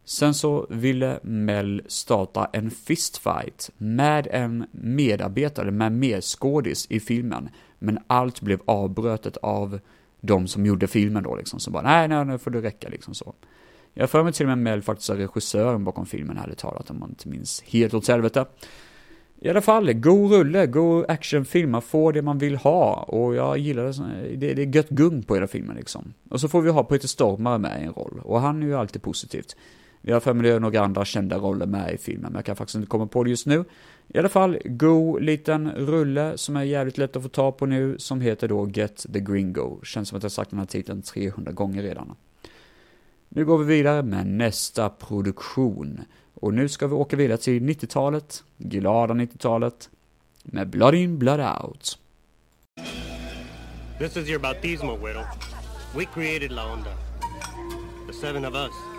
Sen så ville Mel starta en fistfight med en medarbetare, med medskådis i filmen. Men allt blev avbrötet av de som gjorde filmen då liksom, som bara nej, nej, nu får det räcka liksom så. Jag för mig till och med Mel faktiskt är regissören bakom filmen, hade talat, om man inte minns helt åt helvete. I alla fall, god rulle, god actionfilm, man får det man vill ha och jag gillar det, det, det är gött gung på hela filmen liksom. Och så får vi ha Peter Stormare med i en roll, och han är ju alltid positivt. Jag har för mig några andra kända roller med i filmen, men jag kan faktiskt inte komma på det just nu. I alla fall, go liten rulle som är jävligt lätt att få tag på nu, som heter då Get the Gringo. Känns som att jag sagt den här titeln 300 gånger redan. Nu går vi vidare med nästa produktion. Och nu ska vi åka vidare till 90-talet, glada 90-talet, med Blood In, Blood Out. This is your baptismal widow. We created La Onda. The seven of us.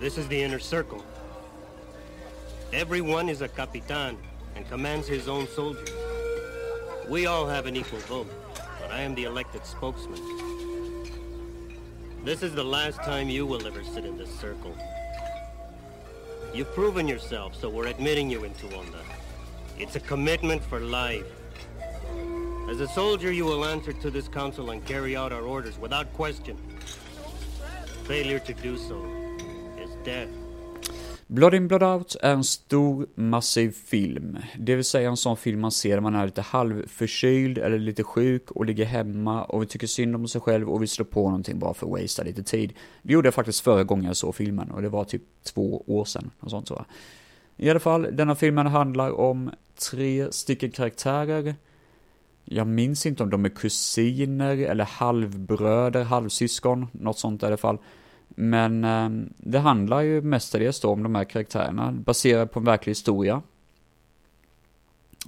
This is the inner circle. Everyone is a capitan and commands his own soldiers. We all have an equal vote, but I am the elected spokesman. This is the last time you will ever sit in this circle. You've proven yourself, so we're admitting you into Onda. It's a commitment for life. As a soldier, you will answer to this council and carry out our orders without question. Failure to do so death. Blood In Blood Out är en stor, massiv film. Det vill säga en sån film man ser när man är lite halvförkyld eller lite sjuk och ligger hemma och vi tycker synd om sig själv och vi slår på någonting bara för att wastea lite tid. Det gjorde jag faktiskt förra gången jag såg filmen och det var typ två år sedan. Och sånt så. I alla fall, denna filmen handlar om tre stycken karaktärer. Jag minns inte om de är kusiner eller halvbröder, halvsyskon, något sånt i alla fall. Men eh, det handlar ju mestadels då om de här karaktärerna, baserat på en verklig historia.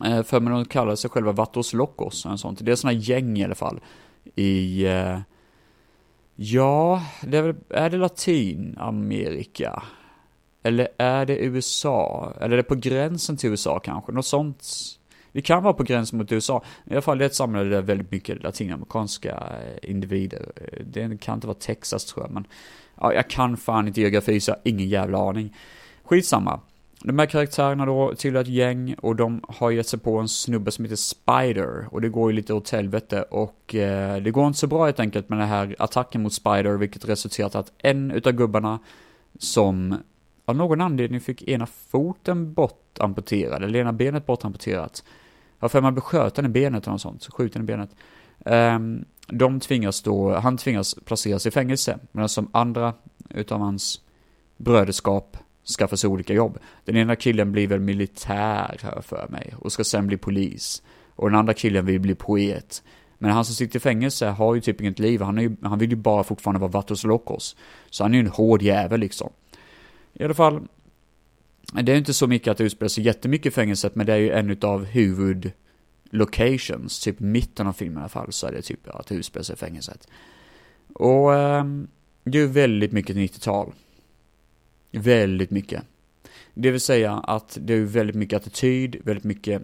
Eh, för man de kallar sig själva Vatos Locos, eller sånt. Det är sådana gäng i alla fall. I, eh, ja, det är, väl, är det Latinamerika? Eller är det USA? Eller är det på gränsen till USA kanske? Något sånt. Det kan vara på gränsen mot USA. I alla fall det är ett samhälle där väldigt mycket latinamerikanska eh, individer. Eh, det kan inte vara Texas tror jag, men Ja, jag kan fan inte geografi så jag har ingen jävla aning. Skitsamma. De här karaktärerna då tillhör ett gäng och de har gett sig på en snubbe som heter Spider och det går ju lite åt helvete och eh, det går inte så bra helt enkelt med den här attacken mot Spider vilket resulterat att en utav gubbarna som av någon anledning fick ena foten bortamputerad, eller ena benet bortamputerat. har för mig att bli i benet eller något sånt, skjuten i benet. Um, de tvingas då, han tvingas placeras i fängelse, medan som andra utav hans bröderskap skaffar sig olika jobb. Den ena killen blir väl militär, här för mig, och ska sen bli polis. Och den andra killen vill bli poet. Men han som sitter i fängelse har ju typ inget liv, han, är ju, han vill ju bara fortfarande vara Vatos Locos. Så han är ju en hård jävel liksom. I alla fall, det är inte så mycket att det utspelar sig jättemycket i fängelset, men det är ju en utav huvud locations, typ mitten av filmen i alla fall, så är det typ att det utspelar sig i fängelset. Och eh, det är väldigt mycket 90-tal. Väldigt mycket. Det vill säga att det är väldigt mycket attityd, väldigt mycket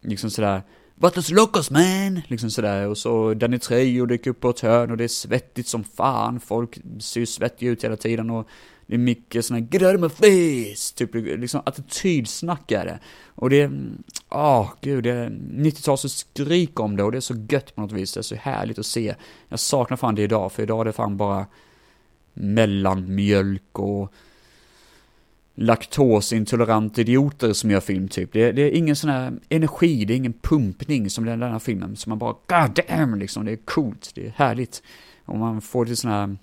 liksom sådär What is locos man! Liksom sådär, och så Danny Trejo dyker upp på ett hörn och det är svettigt som fan, folk ser ju svettiga ut hela tiden och det är mycket sån här 'Get out of my face' typ liksom attitydsnack är det. Och det ah åh oh, gud, det är 90-tal så skrik om det och det är så gött på något vis, det är så härligt att se. Jag saknar fan det idag, för idag är det fan bara mellanmjölk och laktosintolerant idioter som gör film typ. Det, det, är ingen sån här energi, det är ingen pumpning som den, den här filmen. Så man bara, god damn liksom, det är coolt, det är härligt. Och man får lite sån här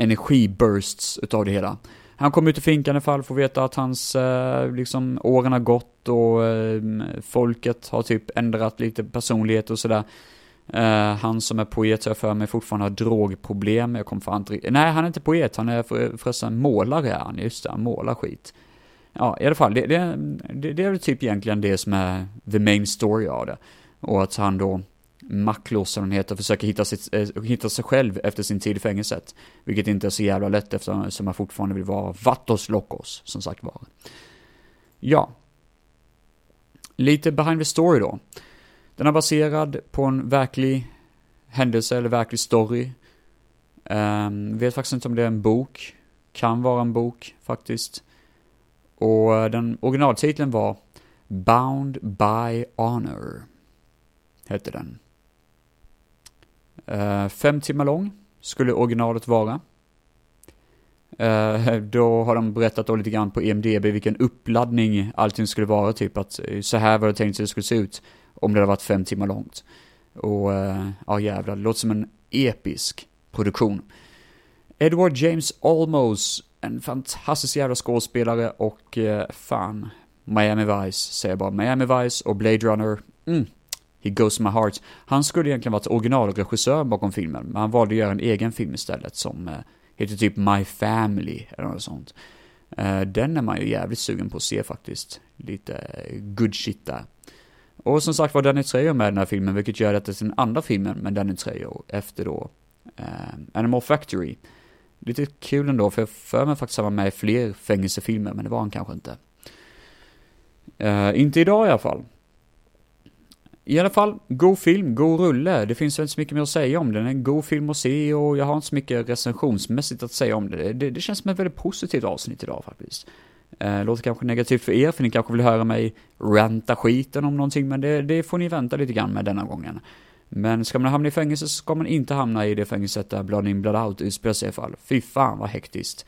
energibursts utav det hela. Han kommer ut i finkan i fall, får veta att hans, eh, liksom, åren har gått och eh, folket har typ ändrat lite personlighet och sådär. Eh, han som är poet, jag för mig, fortfarande har drogproblem. Jag kommer fan inte Nej, han är inte poet, han är för, förresten målare är han, just det, han målar skit. Ja, i alla fall, det, det, det, det är väl typ egentligen det som är the main story av det. Och att han då, Maklos som den heter, försöker hitta, sitt, eh, hitta sig själv efter sin tid i fängelset. Vilket inte är så jävla lätt eftersom han fortfarande vill vara Vatos Locos, som sagt var. Ja. Lite behind the story då. Den är baserad på en verklig händelse eller verklig story. Um, vet faktiskt inte om det är en bok. Kan vara en bok faktiskt. Och eh, den originaltiteln var Bound by Honor. Hette den. Uh, fem timmar lång skulle originalet vara. Uh, då har de berättat då lite grann på EMDB vilken uppladdning allting skulle vara, typ att eh, så här var det tänkt att det skulle se ut om det hade varit fem timmar långt. Och uh, ja jävlar, det låter som en episk produktion. Edward James Olmos, en fantastisk jävla skådespelare och uh, fan, Miami Vice säger jag bara. Miami Vice och Blade Runner, mm, he goes my heart. Han skulle egentligen varit originalregissör bakom filmen, men han valde att göra en egen film istället som eh, heter typ My Family eller något sånt. Eh, den är man ju jävligt sugen på att se faktiskt. Lite eh, good shit där. Och som sagt var Danny Trejo med i den här filmen, vilket gör detta till den andra filmen med Danny Trejo efter då eh, Animal Factory. Lite kul ändå, för jag för mig faktiskt att han var med i fler fängelsefilmer, men det var han kanske inte. Eh, inte idag i alla fall. I alla fall, god film, god rulle. Det finns inte så mycket mer att säga om den. En god film att se och jag har inte så mycket recensionsmässigt att säga om det. Det, det känns som ett väldigt positivt avsnitt idag faktiskt. Eh, låter kanske negativt för er, för ni kanske vill höra mig ranta skiten om någonting, men det, det får ni vänta lite grann med denna gången. Men ska man hamna i fängelse så ska man inte hamna i det fängelset där Blood In Blood Out utspelar sig i fall. Fy fan vad hektiskt.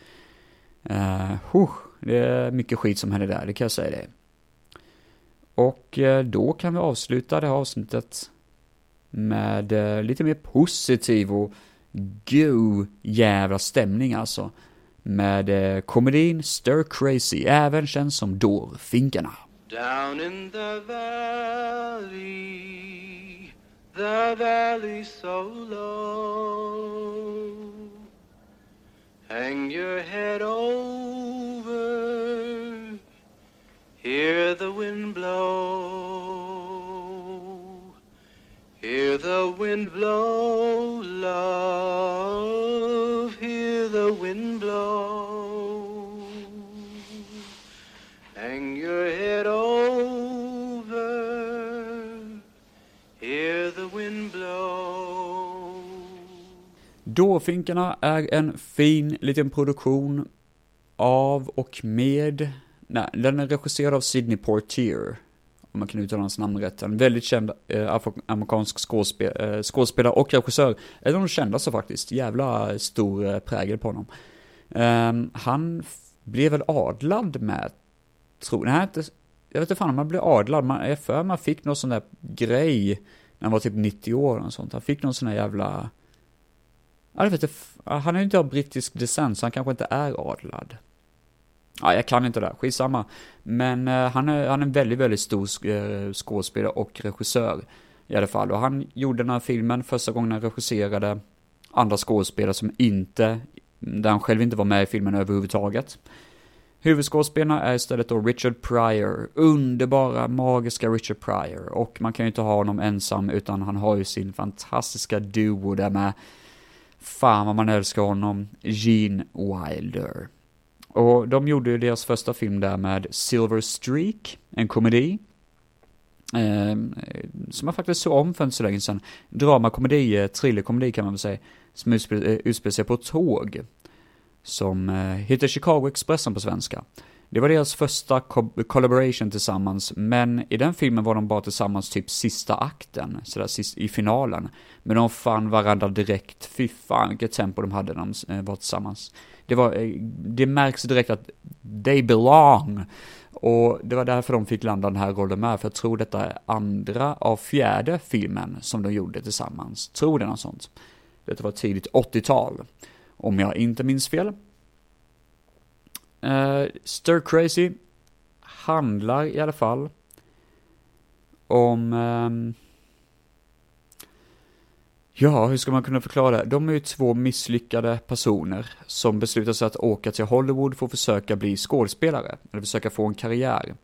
Uh, huh, det är mycket skit som händer där, det kan jag säga det. Och eh, då kan vi avsluta det här avsnittet med eh, lite mer positiv och go jävla stämning alltså med eh, komedin Stir Crazy, även känd som Dårfinkarna. Down in the valley, the valley so low Hang your head over, hear the wind blow Hear the wind blow, love, hear the wind blow. Hang your head over, hear the wind blow. Dårfinkarna är en fin liten produktion av och med, nej, den är regisserad av Sidney Portier om man kan uttala hans namn rätt. En väldigt känd eh, amerikansk skådespel, eh, skådespelare och regissör. En av de kändaste faktiskt. Jävla stor eh, prägel på honom. Um, han blev väl adlad med, tror, nej, inte, jag vet inte fan om han blev adlad, man, jag för man fick någon sån där grej när han var typ 90 år och sånt. Han fick någon sån där jävla, jag vet inte, han är ju inte av brittisk descent så han kanske inte är adlad. Ja, jag kan inte det, skitsamma. Men eh, han, är, han är en väldigt, väldigt stor sk eh, skådespelare och regissör i alla fall. Och han gjorde den här filmen första gången han regisserade andra skådespelare som inte, där han själv inte var med i filmen överhuvudtaget. Huvudskådespelarna är istället då Richard Pryor, underbara, magiska Richard Pryor. Och man kan ju inte ha honom ensam, utan han har ju sin fantastiska duo där med, fan vad man älskar honom, Gene Wilder. Och de gjorde ju deras första film där med Silver Streak, en komedi. Eh, som jag faktiskt såg om för inte så länge sedan. Drama, komedi, eh, thrillerkomedi kan man väl säga. Som eh, utspelar sig på tåg som eh, heter Chicago Expressen på svenska. Det var deras första co collaboration tillsammans, men i den filmen var de bara tillsammans typ sista akten, sådär sist, i finalen. Men de fann varandra direkt, fy fan vilket tempo de hade när de eh, var tillsammans. Det var, eh, det märks direkt att they belong. Och det var därför de fick landa den här rollen med, för jag tror detta är andra av fjärde filmen som de gjorde tillsammans. Tror det något sånt. Detta var tidigt 80-tal om jag inte minns fel. Uh, Stir Crazy handlar i alla fall om... Um, ja, hur ska man kunna förklara det? De är ju två misslyckade personer som beslutar sig att åka till Hollywood för att försöka bli skådespelare, eller försöka få en karriär.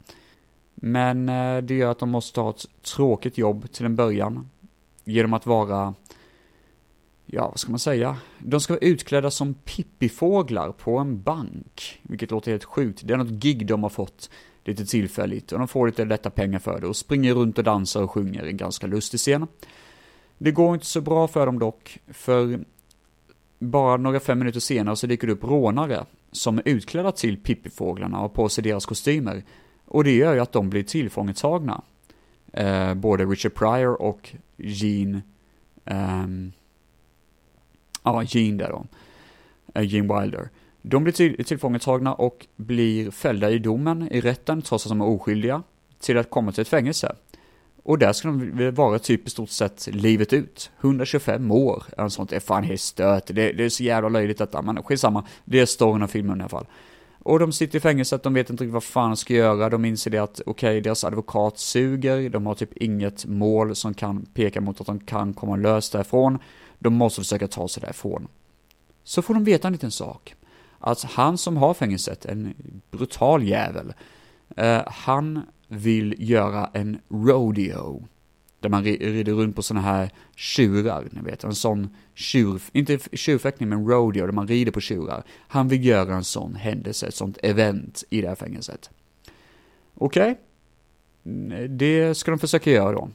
Men uh, det gör att de måste ha ett tråkigt jobb till en början, genom att vara ja, vad ska man säga? De ska vara utklädda som pippifåglar på en bank, vilket låter helt sjukt. Det är något gig de har fått lite tillfälligt och de får lite lätta pengar för det och springer runt och dansar och sjunger en ganska lustig scen. Det går inte så bra för dem dock, för bara några fem minuter senare så dyker det upp rånare som är utklädda till pippifåglarna och på sig deras kostymer. Och det gör ju att de blir tillfångetagna. Eh, både Richard Pryor och Gene um, ja, Gene där då, eh, Gene Wilder. De blir till, tillfångatagna och blir fällda i domen i rätten, trots att de är oskyldiga, till att komma till ett fängelse. Och där ska de vara typ i stort sett livet ut. 125 år, eller sånt. Det är fan helt stört. Det, det är så jävla löjligt detta, men skitsamma. Det är storyn av filmen i alla fall. Och de sitter i fängelset, de vet inte riktigt vad fan de ska göra, de inser det att okej, okay, deras advokat suger, de har typ inget mål som kan peka mot att de kan komma löst därifrån. De måste försöka ta sig därifrån. Så får de veta en liten sak. Att han som har fängelset, en brutal jävel, eh, han vill göra en rodeo. Där man rider runt på sådana här tjurar, ni vet, en sån tjur, inte tjurfäktning men rodeo, där man rider på tjurar. Han vill göra en sån händelse, ett sånt event i det här fängelset. Okej, okay. det ska de försöka göra då.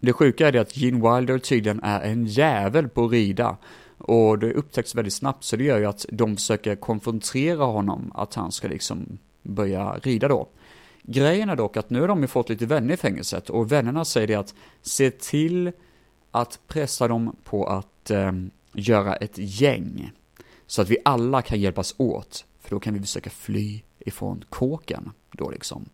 Det sjuka är det att Gene Wilder tydligen är en jävel på att rida. Och det upptäcks väldigt snabbt, så det gör ju att de försöker konfrontera honom, att han ska liksom börja rida då. Grejen är dock att nu har de ju fått lite vänner i fängelset, och vännerna säger det att se till att pressa dem på att eh, göra ett gäng. Så att vi alla kan hjälpas åt, för då kan vi försöka fly ifrån kåken då liksom.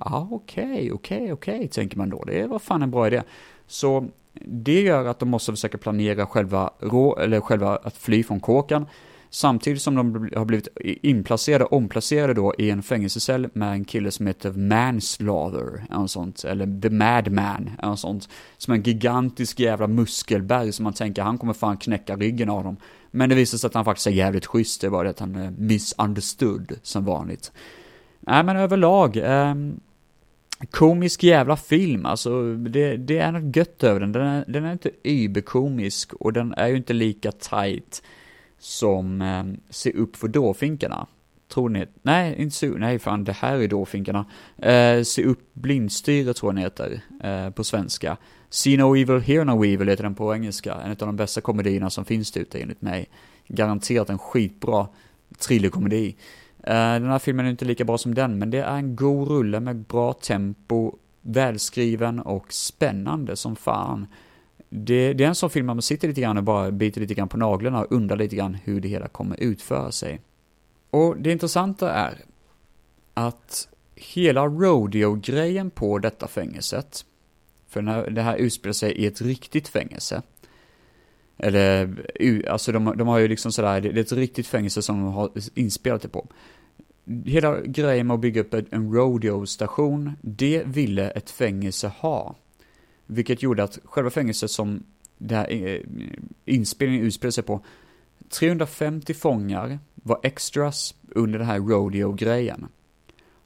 Ja, okej, okay, okej, okay, okej, okay, tänker man då. Det var fan en bra idé. Så det gör att de måste försöka planera själva, rå, eller själva att fly från kåken. Samtidigt som de har blivit inplacerade, omplacerade då i en fängelsecell med en kille som heter Manslaughter, eller sånt, eller The Madman, eller sånt. Som en gigantisk jävla muskelberg som man tänker, han kommer fan knäcka ryggen av dem. Men det visar sig att han faktiskt är jävligt schysst, det är bara det att han eh, är misunderstood som vanligt. Nej men överlag, eh, komisk jävla film, alltså det, det är något gött över den. Den är, den är inte überkomisk och den är ju inte lika tight som eh, Se upp för dårfinkarna. Tror ni? Nej, inte så, nej fan, det här är dårfinkarna. Eh, Se upp blindstyre tror jag den heter, eh, på svenska. See no evil, hear no evil heter den på engelska. En av de bästa komedierna som finns ute enligt mig. Garanterat en skitbra thrillerkomedi. komedi Eh, den här filmen är inte lika bra som den, men det är en god rulle med bra tempo, välskriven och spännande som fan. Det, det är en sån film man sitter lite grann och bara biter lite grann på naglarna och undrar lite grann hur det hela kommer utföra sig. Och det intressanta är att hela rodeo-grejen på detta fängelset, för det här utspelar sig i ett riktigt fängelse, eller, alltså de, de har ju liksom sådär, det är ett riktigt fängelse som de har inspelat det på. Hela grejen med att bygga upp en rodeo-station, det ville ett fängelse ha. Vilket gjorde att själva fängelset som det här eh, inspelningen utspelar sig på, 350 fångar var extras under den här rodeo-grejen.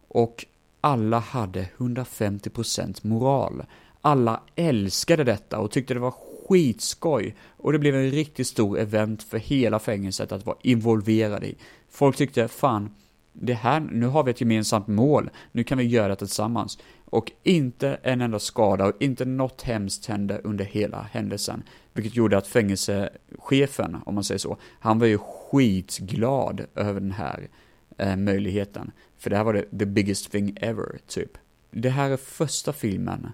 Och alla hade 150% moral. Alla älskade detta och tyckte det var skitskoj. Och det blev en riktigt stor event för hela fängelset att vara involverad i. Folk tyckte, fan, det här, nu har vi ett gemensamt mål, nu kan vi göra det tillsammans. Och inte en enda skada och inte något hemskt hände under hela händelsen. Vilket gjorde att fängelsechefen, om man säger så, han var ju skitglad över den här eh, möjligheten. För det här var det the biggest thing ever, typ. Det här är första filmen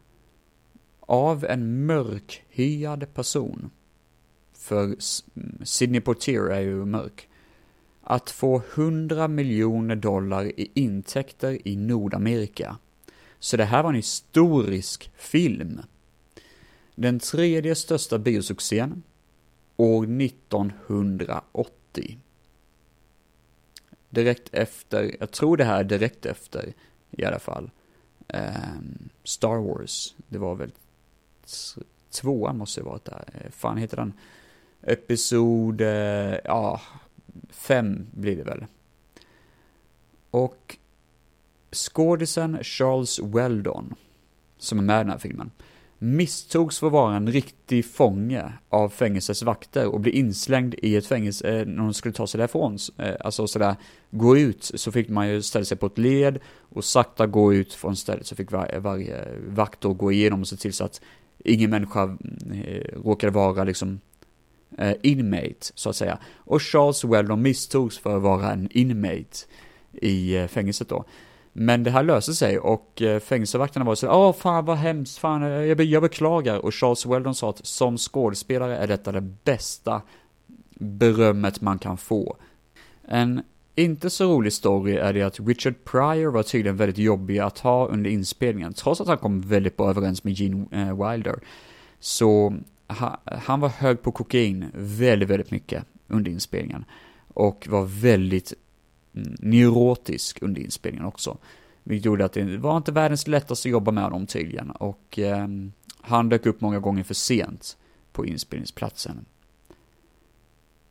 av en mörkhyad person. För Sidney Poitier är ju mörk. Att få 100 miljoner dollar i intäkter i Nordamerika. Så det här var en historisk film. Den tredje största biosuccén år 1980. Direkt efter, jag tror det här är direkt efter i alla fall, eh, Star Wars. Det var väl tvåan måste det varit där. Fan heter den? Episod, eh, ja, fem blir det väl. Och skådisen Charles Weldon, som är med i den här filmen, misstogs för att vara en riktig fånge av fängelsets vakter och bli inslängd i ett fängelse eh, när de skulle ta sig därifrån. Eh, alltså sådär, gå ut, så fick man ju ställa sig på ett led och sakta gå ut från stället, så fick var, varje vakt då gå igenom och se till så att ingen människa mm, eh, råkade vara liksom eh, inmate, så att säga. Och Charles Weldon misstogs för att vara en inmate i eh, fängelset då. Men det här löser sig och eh, fängelsevakterna var så åh fan vad hemskt, fan eh, jag, jag beklagar. Och Charles Weldon sa att som skådespelare är detta det bästa berömmet man kan få. En inte så rolig story är det att Richard Pryor var tydligen väldigt jobbig att ha under inspelningen, trots att han kom väldigt bra överens med Gene eh, Wilder. Så ha, han var hög på kokain väldigt, väldigt mycket under inspelningen. Och var väldigt mm, neurotisk under inspelningen också. Vilket gjorde att det var inte världens lättaste att jobba med honom tydligen. Och eh, han dök upp många gånger för sent på inspelningsplatsen.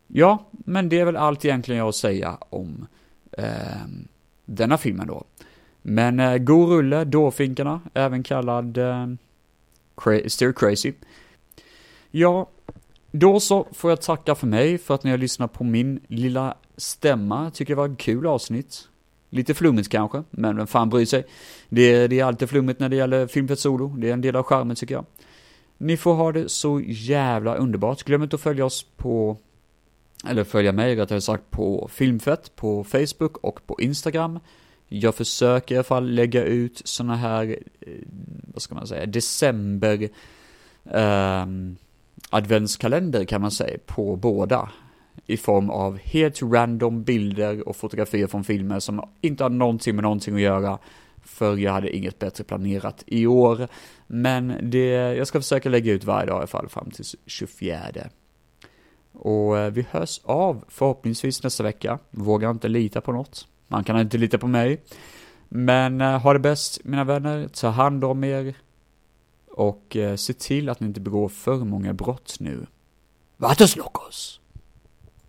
Ja, men det är väl allt egentligen jag har att säga om eh, denna filmen då. Men eh, god rulle, Dårfinkarna, även kallad eh, cra Steer Crazy. Ja, då så får jag tacka för mig för att ni har lyssnat på min lilla stämma. Jag tycker det var ett kul avsnitt. Lite flummigt kanske, men vem fan bryr sig? Det, det är alltid flummigt när det gäller Filmfett Solo, det är en del av charmen tycker jag. Ni får ha det så jävla underbart. Glöm inte att följa oss på eller följa mig rättare sagt på Filmfett på Facebook och på Instagram. Jag försöker i alla fall lägga ut såna här, eh, vad ska man säga, december eh, adventskalender kan man säga på båda. I form av helt random bilder och fotografier från filmer som inte har någonting med någonting att göra. För jag hade inget bättre planerat i år. Men det, jag ska försöka lägga ut varje dag i alla fall fram till 24. Och eh, vi hörs av förhoppningsvis nästa vecka. Vågar inte lita på något. Man kan inte lita på mig. Men eh, ha det bäst mina vänner, ta hand om er. Och eh, se till att ni inte begår för många brott nu. Vatos locos!